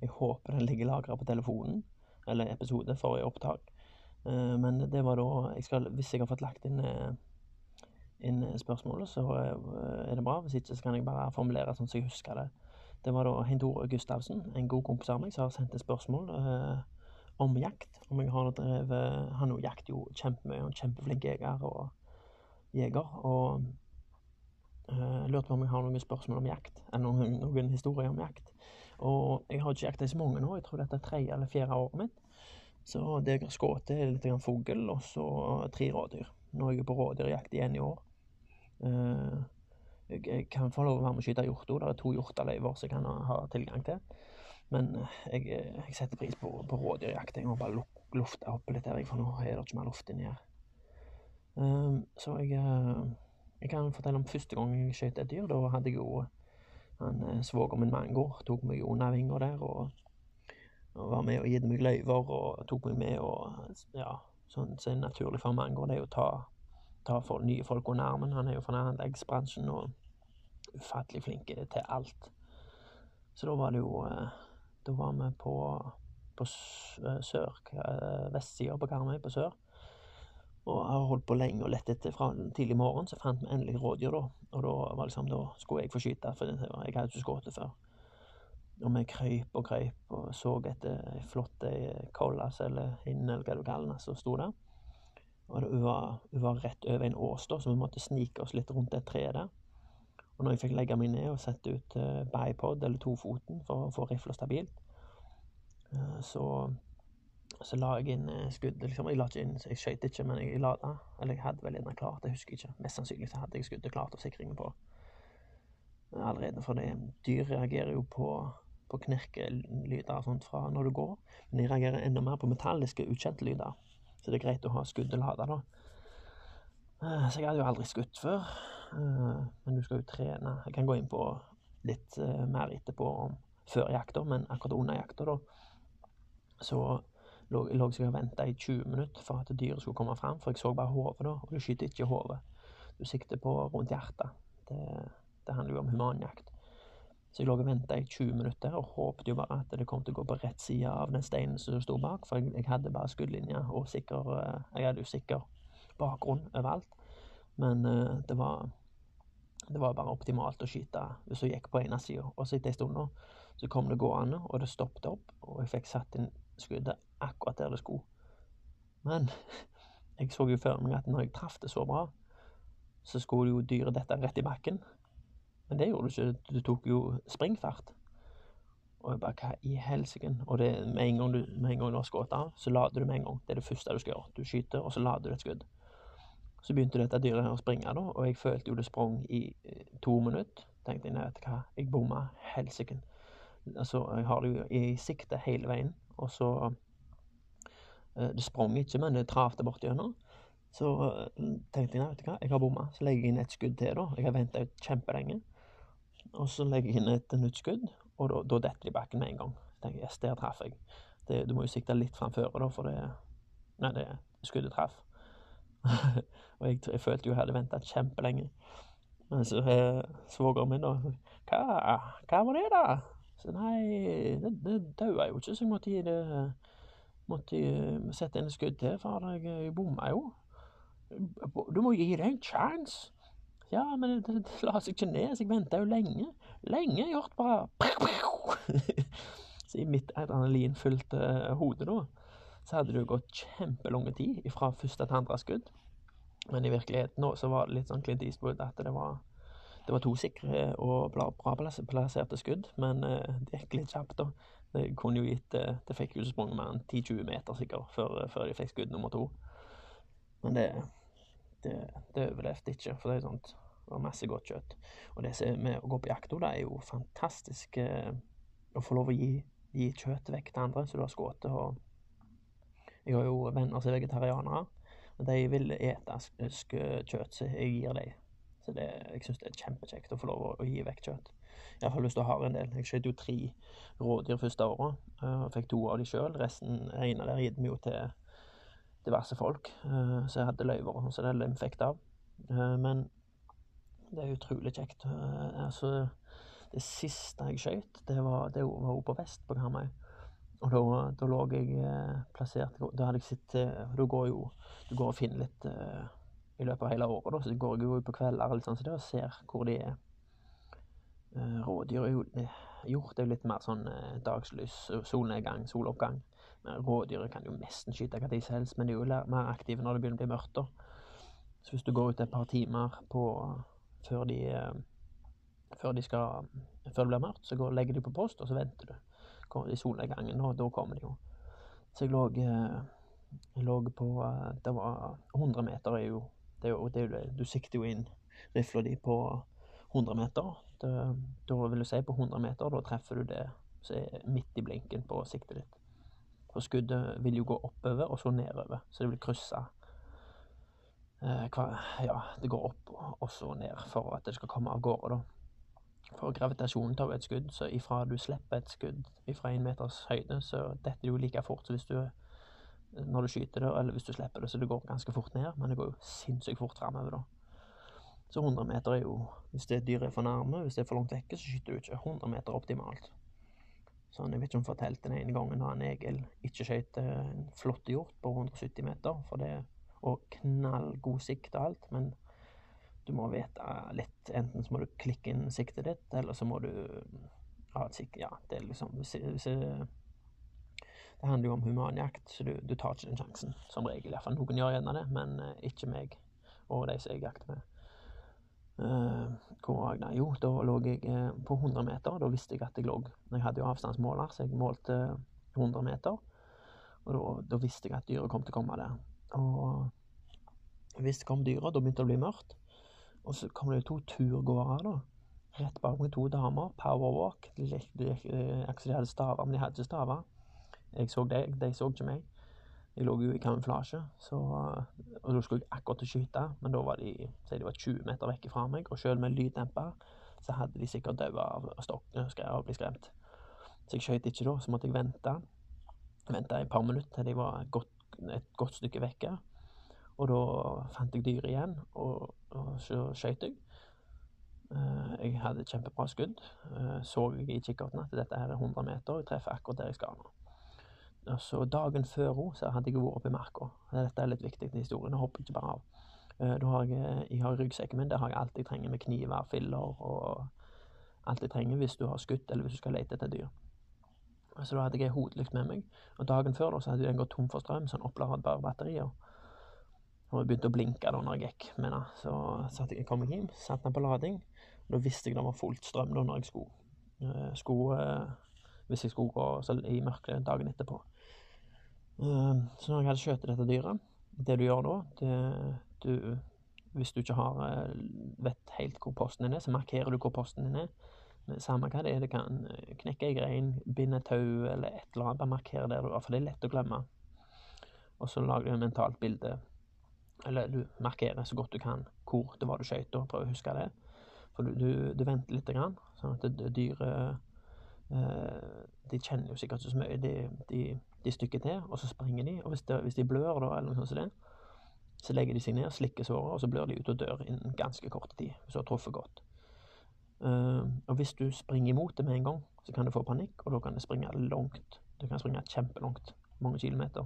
[SPEAKER 1] Jeg håper den ligger lagra på telefonen, eller episode, forrige opptak. Eh, men det var da jeg skal, Hvis jeg har fått lagt inn, eh, inn spørsmålet, så er det bra. Hvis ikke så kan jeg bare formulere sånn som jeg husker det. Det var da Hein Tore Gustavsen, en god kompis av meg, som har sendt et spørsmål eh, om jakt. Om jeg har drevet Han jakter jo kjempemye, han kjempeflink jeger. og jeger. Og uh, lurte på om jeg har noen spørsmål om jakt, eller noen, noen historier om jakt. Og jeg har ikke jakta så mange nå, jeg tror dette er tredje eller fjerde året mitt. Så det jeg har skutt, er litt fugl og så tre rådyr. Nå er jeg på rådyrjakt igjen i år. Uh, jeg, jeg, kan få lov å være med og skyte hjorto. Det er to hjorteløyver som jeg kan ha tilgang til. Men jeg, jeg setter pris på, på rådyrjakt. Jeg må bare lufte opp litt her, for nå er det ikke mer luft inni her. Ehm, så jeg, eh, jeg kan fortelle om første gang jeg skjøt et dyr. Da hadde jeg jo han svoger svogeren min Mango tok meg under vinga der og, og, var med og gitt meg løyver og tok meg med og Ja, sånn som er naturlig for Mango, det er å ta, ta for nye folk under armen. Han er jo fra anleggsbransjen og ufattelig flink til alt. Så da var det jo eh, Da var vi på, på sør, vestsida på Karmøy på sør. Og jeg har holdt på lenge og lett etter fra tidlig morgen, så fant vi endelig rådyr, da. Og da liksom, da skulle jeg få skyte, for jeg hadde ikke skutt før. Og vi krøyp og krøyp og så etter flott kollas eller hinn, eller hva du kaller den, som sto der. Og hun, var, var rett over en ås, da, så vi måtte snike oss litt rundt det treet der. Og når jeg fikk legge meg ned og sette ut uh, bipod, eller tofoten, for å få rifla stabilt, uh, så så la jeg inn skudd. skuddet. Liksom. Jeg la ikke inn, jeg skøyt ikke, men jeg la det. Eller jeg hadde vel ennå klart, jeg husker ikke. Mest sannsynlig så hadde jeg skuddet klart og sikringen på allerede. For dyr reagerer jo på, på knirkelyder og sånt fra når du går. Men de reagerer enda mer på metalliske, ukjente lyder. Så det er greit å ha skuddet lada, da. Eh, så jeg hadde jo aldri skutt før. Eh, men du skal jo trene. Jeg kan gå inn på litt mer etterpå før jakta, men akkurat under jakta, da, så lå, lå jeg og venta i 20 minutter for at dyret skulle komme fram, for jeg så bare hodet, da, og du skyter ikke hodet. Du sikter på rundt hjertet. Det, det handler jo om humanjakt. Så jeg lå og venta i 20 minutter og håpet jo bare at det kom til å gå på rett side av den steinen som sto bak, for jeg, jeg hadde bare skuddlinje og sikker eh, Jeg hadde jo sikker bakgrunn overalt. Men uh, det var det var bare optimalt å skyte hvis du gikk på ene sida. Og så etter ei stund så kom det gående, og det stoppet opp, og jeg fikk satt inn skuddet akkurat der det skulle. Men jeg så jo før meg at når jeg traff det så bra, så skulle jo dyret dette rett i bakken. Men det gjorde du ikke. Du tok jo springfart. Og jeg bare Hva i helsike? Og det, med, en gang du, med en gang du har skutt av, så lader du med en gang. Det er det første du skal gjøre. Du skyter, og så lader du et skudd. Så begynte dette dyret å springe, da, og jeg følte jo det sprang i eh, to minutter. Tenkte jeg nei, vet du hva, jeg bomma helsike. Altså, jeg har det jo i sikte hele veien, og så Eh, det sprang ikke, men det travte bortigjennom. Så eh, tenkte jeg vet du hva, jeg har bomma, så legger jeg inn et skudd til. da. Jeg har venta kjempelenge. Og så legger jeg inn et nytt skudd, og da, da detter de bakken med en gang. Så tenker jeg, yes, der traff jeg. Det, du må jo sikte litt framføre, da, for det Nei, det skuddet traff. og jeg, jeg, følte jo jeg hadde venta kjempelenge. Men så eh, svogeren min, da hva, hva var det, da? Så nei, det, det daua jo ikke, så jeg måtte gi det Måtte sette et skudd til, for jeg, jeg bomma jo. Du må gi det en sjanse. Ja, men det, det, la seg ikke ned, så jeg venta jo lenge. Lenge. Hørte bare Så i mitt adrenalinfylte hode, da, så hadde det jo gått kjempelang tid fra første til andre skudd. Men i virkeligheten nå så var det litt sånn Clint Eastwood at det var, det var to sikre og bra, plasserte skudd, men uh, det gikk litt kjapt, da. Det kunne jo gitt uh, Det fikk jo mer enn 10-20 meter sikkert før, før, de fikk skudd nummer to. Men det, det, det overlevde ikke, for det er sånt. Det var masse godt kjøtt. Og det som er med å gå på jakt, det er jo fantastisk å få lov å gi, gi kjøtt vekk til andre så du har skutt. Jeg har jo venner som er vegetarianere. De vil ete kjøtt som jeg gir dem. Så det, jeg syns det er kjempekjekt å få lov å, å gi vekk kjøtt. Iallfall hvis du har en del. Jeg skjøt jo tre rådyr første året, eh, og fikk to av de sjøl. Resten ene der gitt vi jo til diverse folk uh, som hadde løyver, så det er fikk av. Uh, men det er utrolig kjekt. Altså, det siste jeg skjøt, det var, det på vest på Karmøy. Og da, da lå jeg eh, plassert Da hadde jeg sett eh, Da går jo Du går og finner litt eh, i løpet av hele året, da. Så går jeg jo ut på kvelder litt sånn, så det og ser hvor de er. Eh, rådyr er jo Hjort er jo litt mer sånn eh, dagslys, solnedgang, soloppgang. Men rådyr kan jo nesten skyte hva de som helst, men de er jo mer aktive når det begynner å bli mørkt. da. Så hvis du går ut et par timer på, før, de, før, de skal, før det blir mørkt, så går, legger de på post, og så venter du i solnedgangen, og da kommer de jo. Så jeg lå, eh, jeg lå på eh, Det var 100 meter er jo det er jo, det er jo Du sikter jo inn rifla di på 100 meter. Da vil du si på 100 meter, da treffer du det som er midt i blinken på siktet ditt. For skuddet vil jo gå oppover og så nedover, så det vil krysse eh, Ja, det går opp og så ned for at det skal komme av gårde, da. For gravitasjonen tar jo et skudd, så ifra du slipper et skudd ifra én meters høyde, så detter det jo like fort hvis du når du skyter det, eller hvis du slipper det, så det går ganske fort ned, men det går jo sinnssykt fort framover, da. Så 100 meter er jo Hvis det dyret er for nærme, hvis det er for langt vekke, så skyter du ikke 100 meter optimalt. Sånn, Jeg vet ikke om jeg fortalte den ene gangen da en egil ikke skjøt en flott hjort på 170 meter, for det og knallgod sikt og alt, men du må vite litt. Enten så må du klikke inn siktet ditt, eller så må du ha et sikt Ja, det er liksom hvis, hvis, Det handler jo om humanjakt, så du, du, tar ikke den sjansen. Som regel, iallfall. Noen gjør gjerne det, men uh, ikke meg og de som jeg jakter med. Uh, hvor? Jo, da lå jeg uh, på 100 meter. Da visste jeg at jeg lå Jeg hadde jo avstandsmåler, så jeg målte 100 meter. Og da, visste jeg at dyret kom til å komme der. Og hvis det kom dyret, da begynte det å bli mørkt. Og så kom det to turgåere, da. Rett bak meg to damer. Powerwalk. De gikk de hadde staver, men de hadde ikke staver. Jeg så deg, de så ikke meg. Jeg lå jo i kamuflasje, så, og da skulle jeg akkurat til å skyte, men da var de, de var 20 meter vekk fra meg, og selv med lyddemper så hadde de sikkert daua av stokken og blitt skremt. Så jeg skjøt ikke da, så måtte jeg vente. Vente et par minutter til de var godt, et godt stykke vekke. Og da fant jeg dyret igjen, og, og så skjøt jeg. Uh, jeg hadde et kjempebra skudd. Uh, så jeg i kikkerten at dette her er 100 meter, og jeg treffer akkurat der jeg skal nå. Og så Dagen før henne hadde jeg vært oppe i marka. Dette er litt viktig til historien. Jeg hopper ikke bare av. Uh, da har jeg, jeg har ryggsekken min. Der har jeg alt jeg trenger med kniver, filler og alt jeg trenger hvis du har skutt, eller hvis du skal lete etter dyr. Så da hadde jeg hodelykt med meg. Og dagen før da, så hadde den gått tom for strøm, sånn oppladbare batterier. Og jeg begynte å blinke da når jeg gikk med den. Så satte jeg, kom jeg hjem, satte den på lading. Og da visste jeg det var fullt strøm da når jeg skulle, uh, skulle uh, Hvis jeg skulle gå i mørket dagen etterpå. Uh, så når jeg hadde skjøtet dette dyret Det du gjør da, det, du Hvis du ikke har vet helt hvor posten din er, så markerer du hvor posten din er. Samme hva det er, det kan knekke ei grein, binde tau eller et eller annet. Bare markere der du er, for det er lett å glemme. Og så lager du et mentalt bilde eller du markerer så godt du kan hvor det var du skøyt, og prøver å huske det. For du, du, du venter litt, grann, sånn at dyret Eh, de kjenner jo sikkert ikke så mye. De, de, de stykker til, og så springer de. Og hvis, de, hvis de blør, da, eller noe sånt som det, så legger de seg ned, slikker såret, og så blør de ut og dør innen ganske kort tid. Hvis du har truffet godt. Uh, og hvis du springer imot det med en gang, så kan du få panikk, og da kan det springe langt. Du kan springe kjempelangt. Mange kilometer.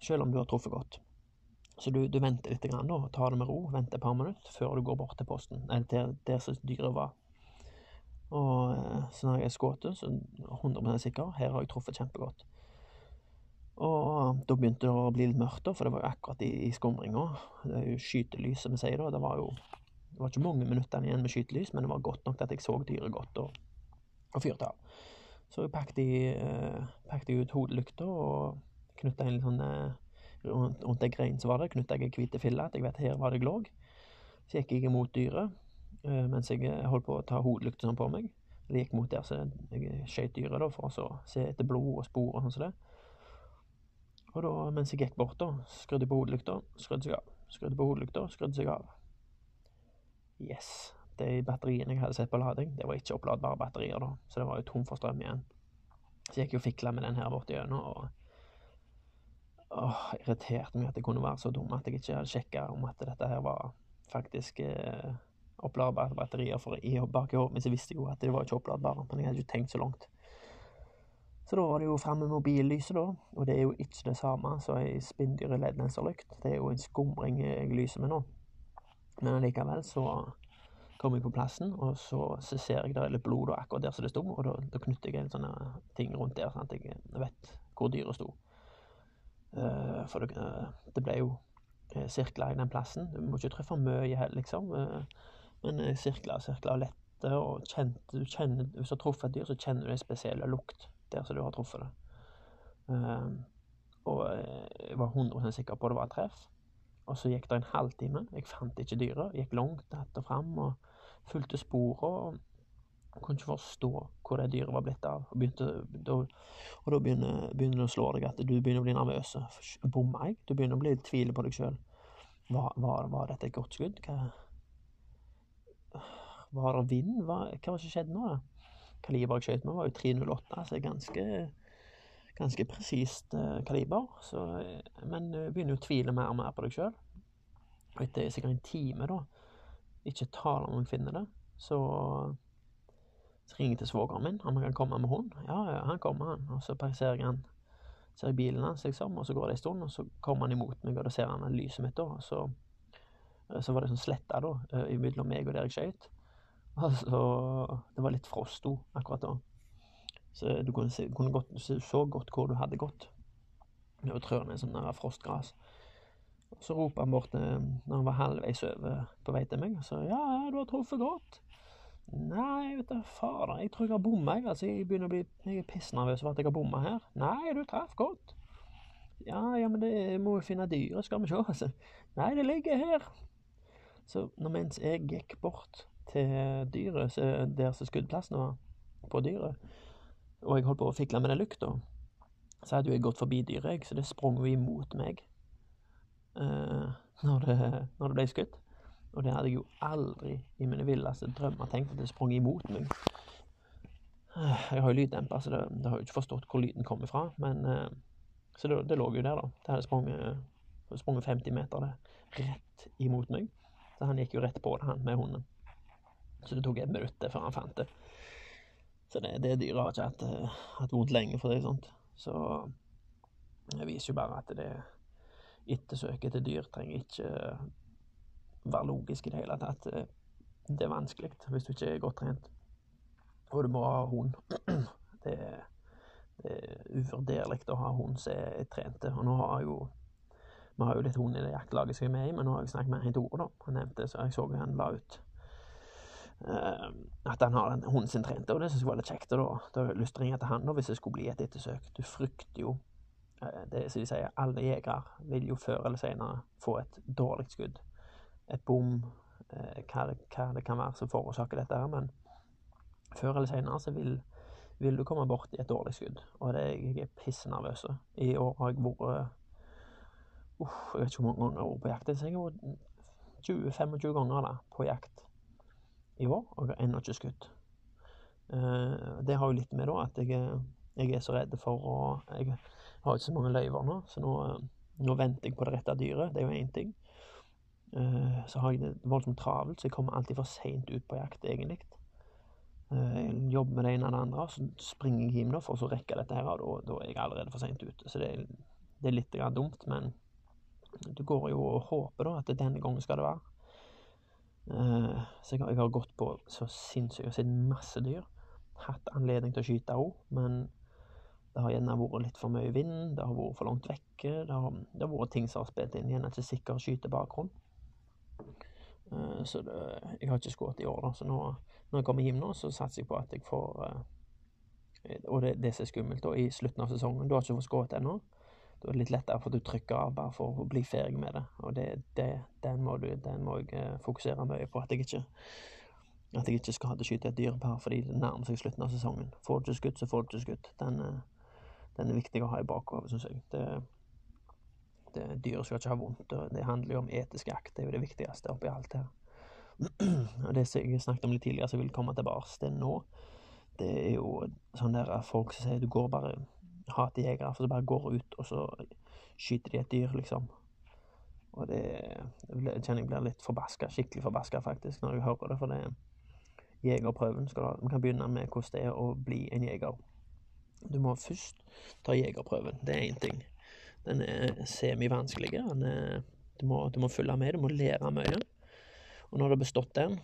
[SPEAKER 1] Selv om du har truffet godt. Så du, du venter litt, grann, da, tar det med ro, venter et par minutter før du går bort til posten, eller der, der som dyret var. Og uh, så når jeg er skutt, så 100 sikker, her har jeg truffet kjempegodt. Og da begynte det å bli litt mørkt, for det var jo akkurat i, i skumringa. Det er jo skytelys, som vi sier da. Det var jo det var ikke mange minuttene igjen med skytelys, men det var godt nok til at jeg så dyret godt og, og fyrte av. Så jeg pakket, jeg, pakket ut hodelykta og knytta litt sånn eh, rundt, rundt ei grein som var der, knytta jeg ei hvit fille, at jeg vet her var det glåg. Så gikk jeg imot dyret eh, mens jeg eh, holdt på å ta hodelykta sånn på meg. Eller gikk mot der, så jeg skjøt dyret da, for å se etter blod og spor og sånn som det. Og da, mens jeg gikk bort, da, skrudde på hodelykta, skrudde seg av. Skrudde på hodelykta, skrudde seg av. Yes. De batteriene jeg hadde sett på lading, det var ikke oppladbare batterier, da, så det var jo tom for strøm igjen. Så jeg gikk jo fikla med den her borti gjennom, og åh, irriterte meg at jeg kunne være så dum at jeg ikke hadde sjekka om at dette her var faktisk eh, oppladbare batterier. For i bak i hodet så visste jeg jo at det var ikke oppladbare, men jeg hadde ikke tenkt så langt. Så da var det jo fram med mobillyset, da. Og det er jo ikke det samme som ei spinndyre leddlenserlykt. Det er jo en skumring jeg lyser med nå. Men allikevel så kom jeg på plassen, og så, ser jeg der er litt blod da, akkurat der som det sto, og da, da knytter jeg en sånn ting rundt der, sånn at jeg vet hvor dyret sto. Uh, for det, uh, det, ble jo uh, i den plassen. Du må ikke treffe mye heller, liksom. men sirkler, sirkler lette, og kjente, du kjenner, hvis du har truffet et dyr, så kjenner du en spesiell lukt der som du har truffet det. Uh, og jeg var 100 sikker på det var et treff. Og så gikk det en halvtime. Jeg fant ikke dyret. Gikk langt att og fram og fulgte sporet. Og kunne ikke forstå hvor det dyret var blitt av. Og, begynte, da, og da begynner, begynner, det å slå deg at du begynner å bli nervøs. Bomma jeg? Du begynner å bli tvile tvil på deg sjøl. Var, var, var, dette et godt skudd? Hva Var det vind? Hva, hva var det som skjedde nå? da? Kaliber jeg skjøt med, var jo 308, altså ganske, ganske presist eh, kaliber. Så, eh, men du begynner jo å tvile mer og mer på deg sjøl. Og etter sikkert en time, da, ikke tale om jeg finner det, så, så ringer jeg til svogeren min om han kan komme med hund. Ja, ja, han kommer, han. Og så passerer jeg han ser jeg bilen hans, liksom, og så går det en stund, og så kommer han imot meg, og da ser han lyset mitt, da. Så, så var det sånn sletta, da, mellom meg og der jeg skøyt. Altså, det var litt frost òg akkurat da. Så du kunne, se, kunne godt, så godt hvor du hadde gått. Og trærne det sånn frostgras. Og så roper han bort eh, når han var halvveis over på vei til meg, så ja, du har truffet godt. Nei, vet du, fader, jeg tror jeg har bomma, jeg. Altså, jeg begynner å bli jeg er pissnervøs for at jeg har bomma her. Nei, du traff godt. Ja, ja, men det må jo finne dyret, skal vi se. Altså. Nei, det ligger her. Så mens jeg gikk bort til dyret, der som skuddplassen var på dyret, og jeg holdt på å fikle med den lukta, så hadde jeg gått forbi dyret, jeg, så det sprang jo imot meg uh, når, det, når, det, ble skutt. Og det hadde jeg jo aldri i mine villeste drømmer tenkt at det sprang imot meg. Uh, jeg har jo lyddemper, så det, det, har jo ikke forstått hvor lyden kom ifra, men uh, Så det, det, lå jo der, da. Det hadde sprunget, sprunget 50 meter det, rett imot meg. Så han gikk jo rett på det, han med hunden. Så det tok et minutt før han fant det. Så det, det dyret har ikke hatt, eh, hatt vondt lenge, for det sånt. Så det viser jo bare at det ettersøket til dyr trenger ikke være logisk i det hele tatt. Det er vanskelig hvis du ikke er godt trent. Og du må ha hund. Det, det er uvurderlig å ha hund som er trente. Og nå har jo vi har jo litt hund i det jaktlaget som jeg er med i, men nå har jeg snakket med han Tore, da. Han nevnte så jeg så han la ut at han har hunden sin trente, og det syns jeg var litt kjekt. Og da, da har jeg lyst til å ringe til han da, hvis det skulle bli et ettersøk. Du frykter jo uh, det som de sier, alle jegere vil jo før eller senere få et dårlig skudd. Et bom, uh, hva, hva, det kan være som forårsaker dette her, men før eller senere så vil, vil du komme borti et dårlig skudd. Og det, jeg er pissenervøs. I år har jeg vært uh, Jeg vet ikke hvor mange ganger jeg har vært på jakt. Jeg har vært 20-25 ganger da, på jakt i år, og jeg har ennå ikke skutt. Eh, det har jo litt med da at jeg, jeg er så redd for å Jeg har ikke så mange løyver nå, så nå, eh, nå venter jeg på det rette dyret. Det er jo én ting. Eh, så har jeg det voldsomt travelt, så jeg kommer alltid for seint ut på jakt, egentlig. Jeg jobber med det ene og det andre, så springer jeg hjem da for å rekke dette her, og da, er jeg allerede for seint ute. Så det, er- det er litt dumt, men du går jo og håper da at denne gangen skal det være. Eh, Så jeg har, jeg har gått på så sinnssykt, jeg har sett masse dyr. Hatt anledning til å skyte òg, men det har gjerne vært litt for mye vind, det har vært for langt vekke. Det har, det har vært ting som har spilt inn, gjerne ikke sikker skytebakgrunn. Eh, Så det, jeg har ikke skutt i år, da. Så nå, når jeg kommer hjem nå, så satser jeg på at jeg får eh, Og det, det som er skummelt, da, i slutten av sesongen Du har ikke fått skutt ennå. Da er det litt lettere for at du trykker av bare for å bli ferdig med det. Og det, det, den, må du, den må jeg eh, fokusere mye på. At jeg ikke at jeg ikke skal ha til skyte et dyr bare fordi det nærmer seg slutten av sesongen. Får du ikke skutt, så får du ikke skutt. Den, eh, den er viktig å ha i bakhodet, syns jeg. Det, det, dyr skal ikke ha vondt. og Det handler jo om etisk akt. Det er jo det viktigste oppi alt her. og det som jeg snakket om litt tidligere, som vil komme tilbake til nå, det er jo sånn der folk som sier du går bare hater jegere, for så bare går ut, og så skyter de et dyr, liksom. Og det jeg kjenner jeg blir litt forbaska, skikkelig forbaska faktisk, når jeg hører det, for det er Jegerprøven skal du. Vi kan begynne med hvordan det er å bli en jeger. Du må først ta jegerprøven. Det er én ting. Den er semivanskelig. Du, må, du må følge med, du må lære mye. Og når du har bestått den,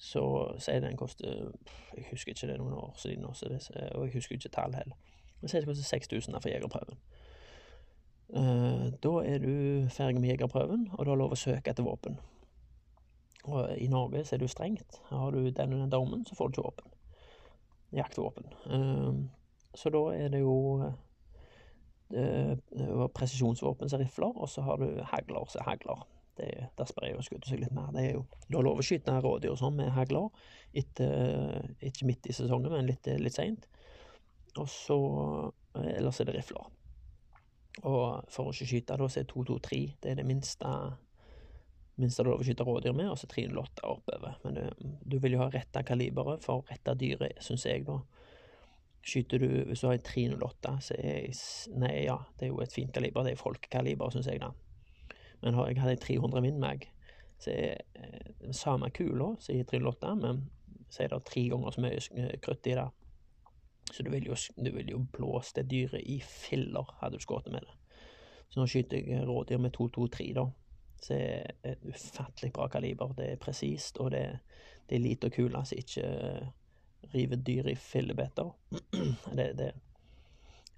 [SPEAKER 1] så sier den koster Jeg husker ikke det noen år siden, også, og jeg husker ikke tall heller. Men sier det koster 6000 for jegerprøven. Eh, da er du ferdig med jegerprøven, og du har lov å søke etter våpen. Og i Norge så er det jo strengt. Har du den og dommen, så får du ikke våpen. Jaktvåpen. Eh, så da er det jo eh, presisjonsvåpen som rifler, og så har du hagler som hagler. Det, der sprer jo skuddet seg litt mer. Det er jo, du har lov å skyte rådyr og sånn med hagler, ikke midt i sesongen, men litt, litt seint. Og så eh, Ellers er det rifler. Og for å ikke skyte, da, så er 223 det er det minste minste du lov å skyte rådyr med, og så 308 oppover. Men du, du vil jo ha retta kaliberet for retta dyret, syns jeg, da. Skyter du Hvis du har en 308, så er jeg, Nei, ja, det er jo et fint kaliber. Det er folkekaliber, syns jeg, da. Men har jeg hadde en 300 Windmag, så er eh, den samme kula som i 308, men så er det tre ganger så mye eh, krutt i det. Så du vil jo, vil jo blåse det dyret i filler, hadde du skutt med det. Så nå skyter jeg rådyr med 223, da. Så er det et ufattelig bra kaliber. Det er presist, og det, det er lite kule som ikke eh, river dyr i fillebiter. det, det,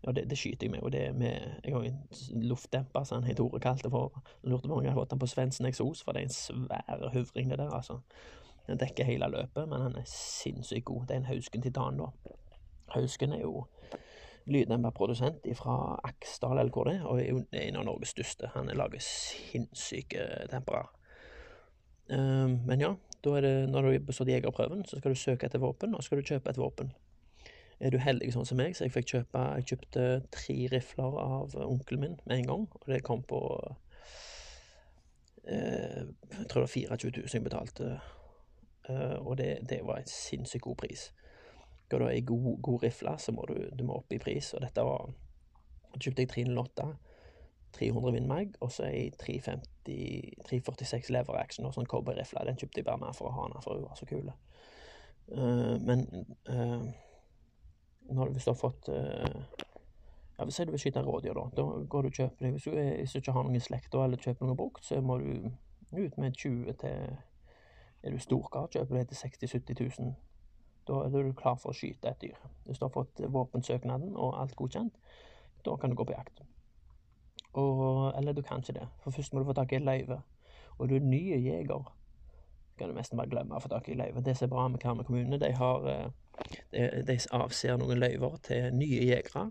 [SPEAKER 1] det, det skyter jeg med, og det er med Jeg har en luftdemper, som han Tore kalte for. Jeg lurte på om jeg hadde fått den på Svendsen eksos, for det er en svær huvring, det der, altså. Den dekker hele løpet, men han er sinnssykt god. Det er en Hausken Titan, da. Hausken er jo lyddemperprodusent fra Aksdal, er, og er en av Norges største. Han lager sinnssyke temperer. Um, men ja, da er det, når du har bestått jegerprøven, så skal du søke etter våpen, og skal du kjøpe et våpen. Er du heldig sånn som meg, så jeg fikk kjøpe Jeg kjøpte tre rifler av onkelen min med en gang, og det kom på eh, Jeg tror det var 24 000 jeg betalte, eh, og det, det var en sinnssykt god pris. Skal du er god, god rifle, så må du, du må opp i pris, og dette var kjøpte jeg 308, 300 Windmag, og så ei 346 lever action, og sånn cowboyrifle. Den kjøpte jeg bare med for å ha den, for hun var så kul. Uh, men uh, når du, hvis du har fått uh, ja, Hvis du vil skyte rådyr, da, da går du og kjøper deg Hvis du, hvis du ikke har noen i slekta eller kjøper noe brukt, så må du ut med 20 til Er du storkar, kjøper det til 60 000-70 000. Da er du klar for å skyte et dyr. Hvis du har fått våpensøknaden og alt godkjent, da kan du gå på jakt. Og, eller du kan ikke det, for først må du få tak i et løyve. Og du er ny jeger, kan du nesten bare glemme å få tak i løyve. Det som er bra med Karmøy kommune, de har eh, de, de avser noen løyver til nye jegere.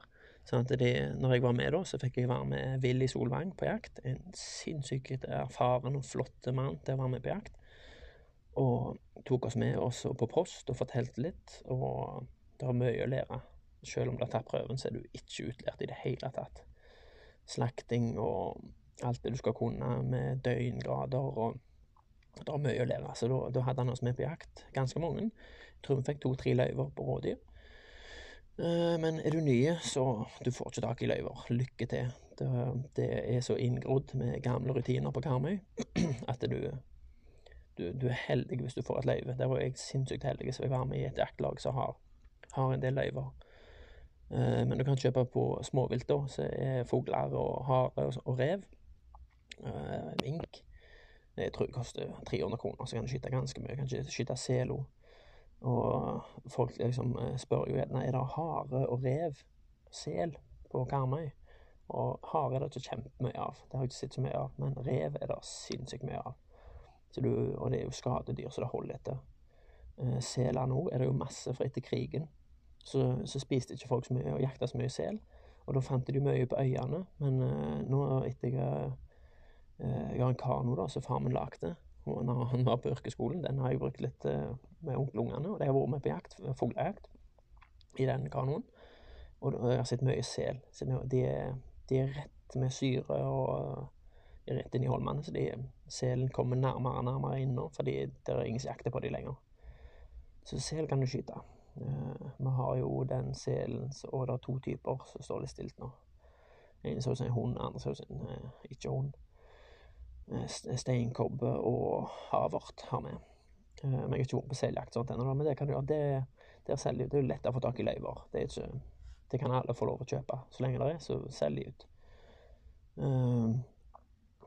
[SPEAKER 1] Sånn at de, når jeg var med da, så fikk jeg være med Willy Solvang på jakt. En sinnssykt erfaren og flott mann til å være med på jakt. Og tok oss med også på post og fortalte litt. Og det har mye å lære. Selv om du har tatt prøven, så er du ikke utlært i det hele tatt. Slakting og alt det du skal kunne med døgngrader og Det var mye å lære. Så da, hadde han oss med på jakt, ganske mange. Jeg tror vi fikk to-tre løyver på rådyr. Eh, Men er du ny, så du får ikke tak i løyver. Lykke til. Det er så inngrodd med gamle rutiner på Karmøy at du, du, du er heldig hvis du får et løyve. Der var jeg sinnssykt heldig, så jeg var med i et jaktlag som har, har en del løyver. Eh, Men du kan kjøpe på småvilt, da, så er fugler og hare og, rev. Eh, Mink. Det tror jeg koster 300 kroner, så kan du skyte ganske mye. Kan skyte selo. Og folk liksom eh, spør jo gjerne er det hare og rev, sel, på Karmøy. Og hare er det ikke kjempemye av, det har jeg ikke sett så mye av. Men rev er det sinnssykt mye av. Du, og det er jo skadedyr, så det holder etter. Eh, Seler nå er det jo masse, for etter krigen så, så spiste ikke folk så mye og jakta så mye sel. Og da fant de mye på øyene, men eh, nå etter jeg eh, Jeg har en kano da, som far min lagde når han var på yrkesskolen. Den har jeg brukt litt med onkelungene, og de har vært med på jakt, fuglejakt i den kanoen. Og jeg har sett mye sel. De, er, de er rett med syre og er rett inn i holmene, så de, selen kommer nærmere og nærmere inn nå, fordi det er ingen som jakter på dem lenger. Så sel kan du skyte. Eh, vi har jo den selen, og det er to typer som står litt stilt nå. En ser som en hund, andre ser som en eh, ikke hund. Eh, Steinkobbe og havert har vi. Men jeg har ikke vært på seljakt sånt ennå, men det kan du gjøre. Det, der selger, det er jo lett å få tak i løyver. Det, ikke, det kan alle få lov å kjøpe. Så lenge det er, så selger de ut.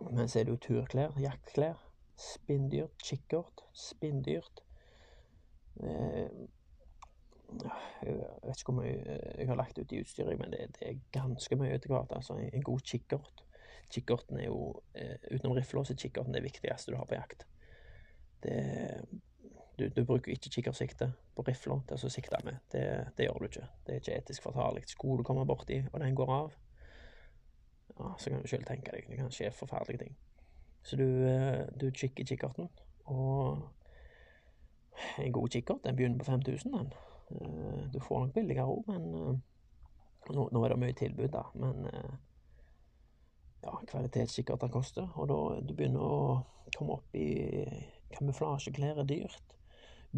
[SPEAKER 1] Men så er det jo turklær, jaktklær, spinndyrt, kikkert, spinndyrt. Eh, Jeg vet ikke hvor mye jeg har lagt ut i utstyret, men det, er ganske mye etter hvert. Altså, en god kikkert. Kikkerten er jo, eh, utenom rifla, så er kikkerten det viktigste du har på jakt. Det, du, du bruker ikke kikkersikte på rifla til å sikte med. Det, det gjør du ikke. Det er ikke etisk forsvarlig. Skulle du komme borti, og den går av, ja, så kan du selv tenke deg, det kan skje forferdelige ting. Så du, eh, du kikker kikkerten, og en god kikkert, den begynner på 5000, den. Eh, Du får nok billigere òg, men eh, nå, nå er det mye tilbud, da. Men ja, kvalitetskikkerter koster, og da du begynner å komme opp i kamuflasjeklær er dyrt.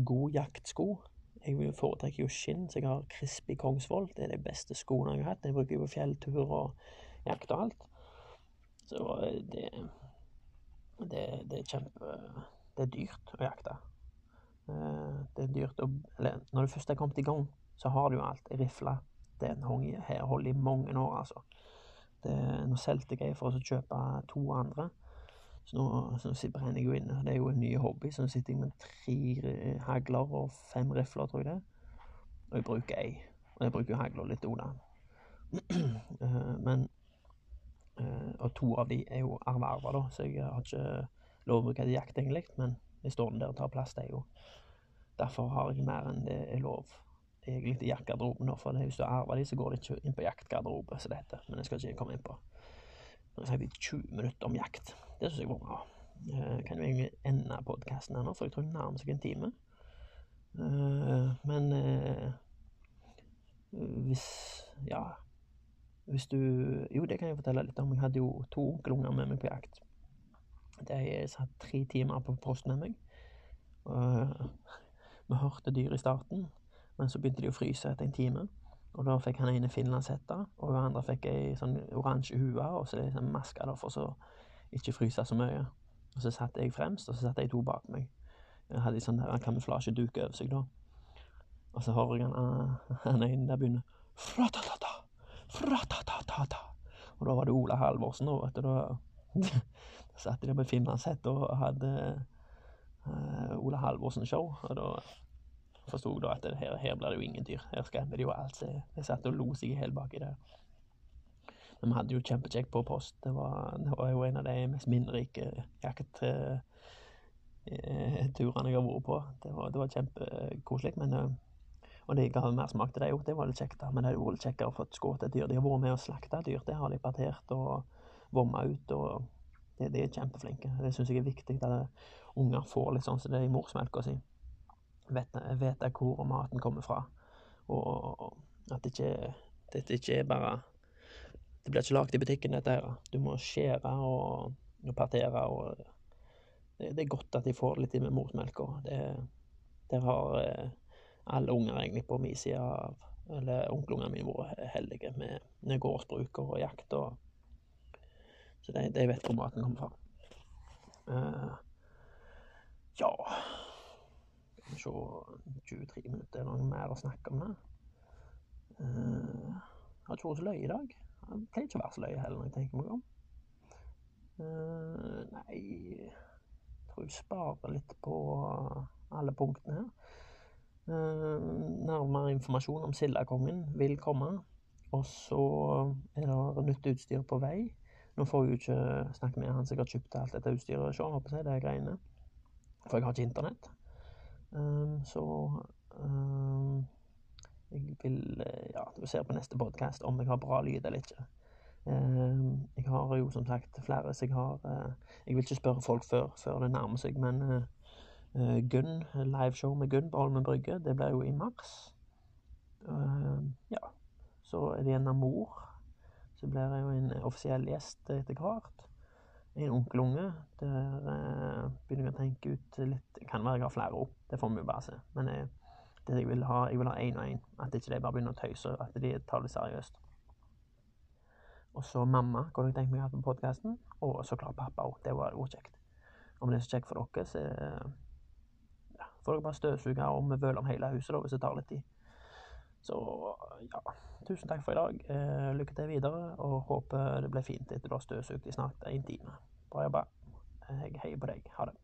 [SPEAKER 1] God jaktsko. Jeg vil foretrekke jo skinn, så jeg har Crispy Kongsvoll. Det er de beste skoene jeg har hatt. Jeg bruker jo fjelltur og jakt og alt. Så eh, det, det, det er kjempe Det er dyrt å jakte. Eh, Det er dyrt å Eller når du først er kommet i gang, så har du jo alt. Rifle. Den her holder i mange år, altså. Det, nå solgte jeg for å kjøpe to andre. Så nå, så nå brenner jeg jo inne. Det er jo en ny hobby, så nå sitter jeg med tre hagler og fem rifler, tror jeg det. Og jeg bruker ei. Og jeg bruker jo hagla litt Oda. Eh, Men Og to av de er jo da, så jeg har ikke lov å bruke til jakt, egentlig. Men jeg står der og tar plass, de jo. Derfor har jeg mer enn det er lov egentlig i jaktgarderoben. For det, hvis du erver de, så går de ikke inn på jaktgarderobe, som det heter. Men det skal ikke jeg komme inn på. Nå har jeg sagt 20 minutter om jakt. Det syns jeg var bra. Eh, kan jo egentlig ende podkasten her nå, for jeg tror den nærmer seg en time. Eh, men eh, hvis Ja. Hvis du Jo, det kan jeg fortelle litt om. Jeg hadde jo to onkelunger med meg på jakt. De satt tre timer på post med meg. Og vi hørte dyr i starten, men så begynte de å fryse etter en time. Og da fikk han ene finlandshette, og hun andre fikk ei sånn oransje hue, og så sånn maske da, for så ikke fryse så mye. Og så satt jeg fremst, og så satt de to bak meg. Jeg hadde sånn der kamuflasjeduk over seg da. Og så hører jeg han, han ene der begynne fratatata. Og da var det Ola Halvorsen, da, vet du. Da, satt de der med finlandshette og hadde uh, Ola Halvorsen-show. Og da forsto jeg da at her, her blir det jo ingen dyr. Her skremmer de jo alt. Så jeg satt og lo seg i hjel baki der. Men vi hadde jo kjempekjekt på post. Det var, det var jo en av de mest minnrike jaktturene jeg har vært på. Det var, var kjempekoselig. Men eh, og det ga mer smak til det òg. Det var litt kjekt. da, Men det hadde litt kjekkere å få skutt et dyr. De har vært med å slakta dyr. Det har de partert og vomma ut. og de, De er kjempeflinke. Det syns jeg er viktig at unger får litt sånn som det er i morsmelka si. Vet, vet hvor maten kommer fra. Og at det ikke, dette ikke er bare Det blir ikke lagd i butikken, dette her. Du må skjære og, og partere og det, det, er godt at de får litt i med morsmelka. Der har eh, alle unger egentlig på min side av Eller onkelungene mine vært heldige med, med gårdsbruk og jakt. Og, så de, de, vet hvor maten kommer fra. Uh, ja Skal vi se 23 minutter, er noe mer å snakke om det? Uh, jeg har ikke vært så løye i dag. Jeg pleier ikke å være så løye heller når jeg tenker meg om. Uh, nei tror jeg sparer litt på alle punktene her. Uh, nærmere informasjon om Sildakongen vil komme. Og så er det nytt utstyr på vei. Nå får jeg jo ikke snakke med han som har kjøpt alt dette utstyret sjøl, det er greiene. For jeg har ikke internett. Um, så jeg vil eh, Ja, du ser på neste podkast om jeg har bra lyd eller ikke. Eh, jeg har jo som sagt flere, så jeg har eh, Jeg vil ikke spørre folk før, før det nærmer seg, men Gunn, liveshow med Gunn på Holmen brygge, det blir jo i mars. Ja. Så er det en mor. Så blir jeg jo en offisiell gjest etter hvert. En onkelunge. Der begynner jeg å tenke ut litt kan være jeg har flere opp, det får vi jo bare se. Men jeg det jeg vil ha. Jeg vil ha én og én. At ikke de bare begynner å tøyse, at de tar det seriøst. Og så mamma kunne jeg tenkt meg å ha på podkasten. Og så klart pappa òg. Det var jo kjekt. Om det er så kjekt for dere, så får dere bare støvsuge og vi om hele huset da, hvis det tar litt tid. Så ja, tusen takk for i dag. Eh, lykke til videre, og håper det blir fint etter du har støvsugd i snart en time. Bra jobba. Jeg heier på deg. Ha det.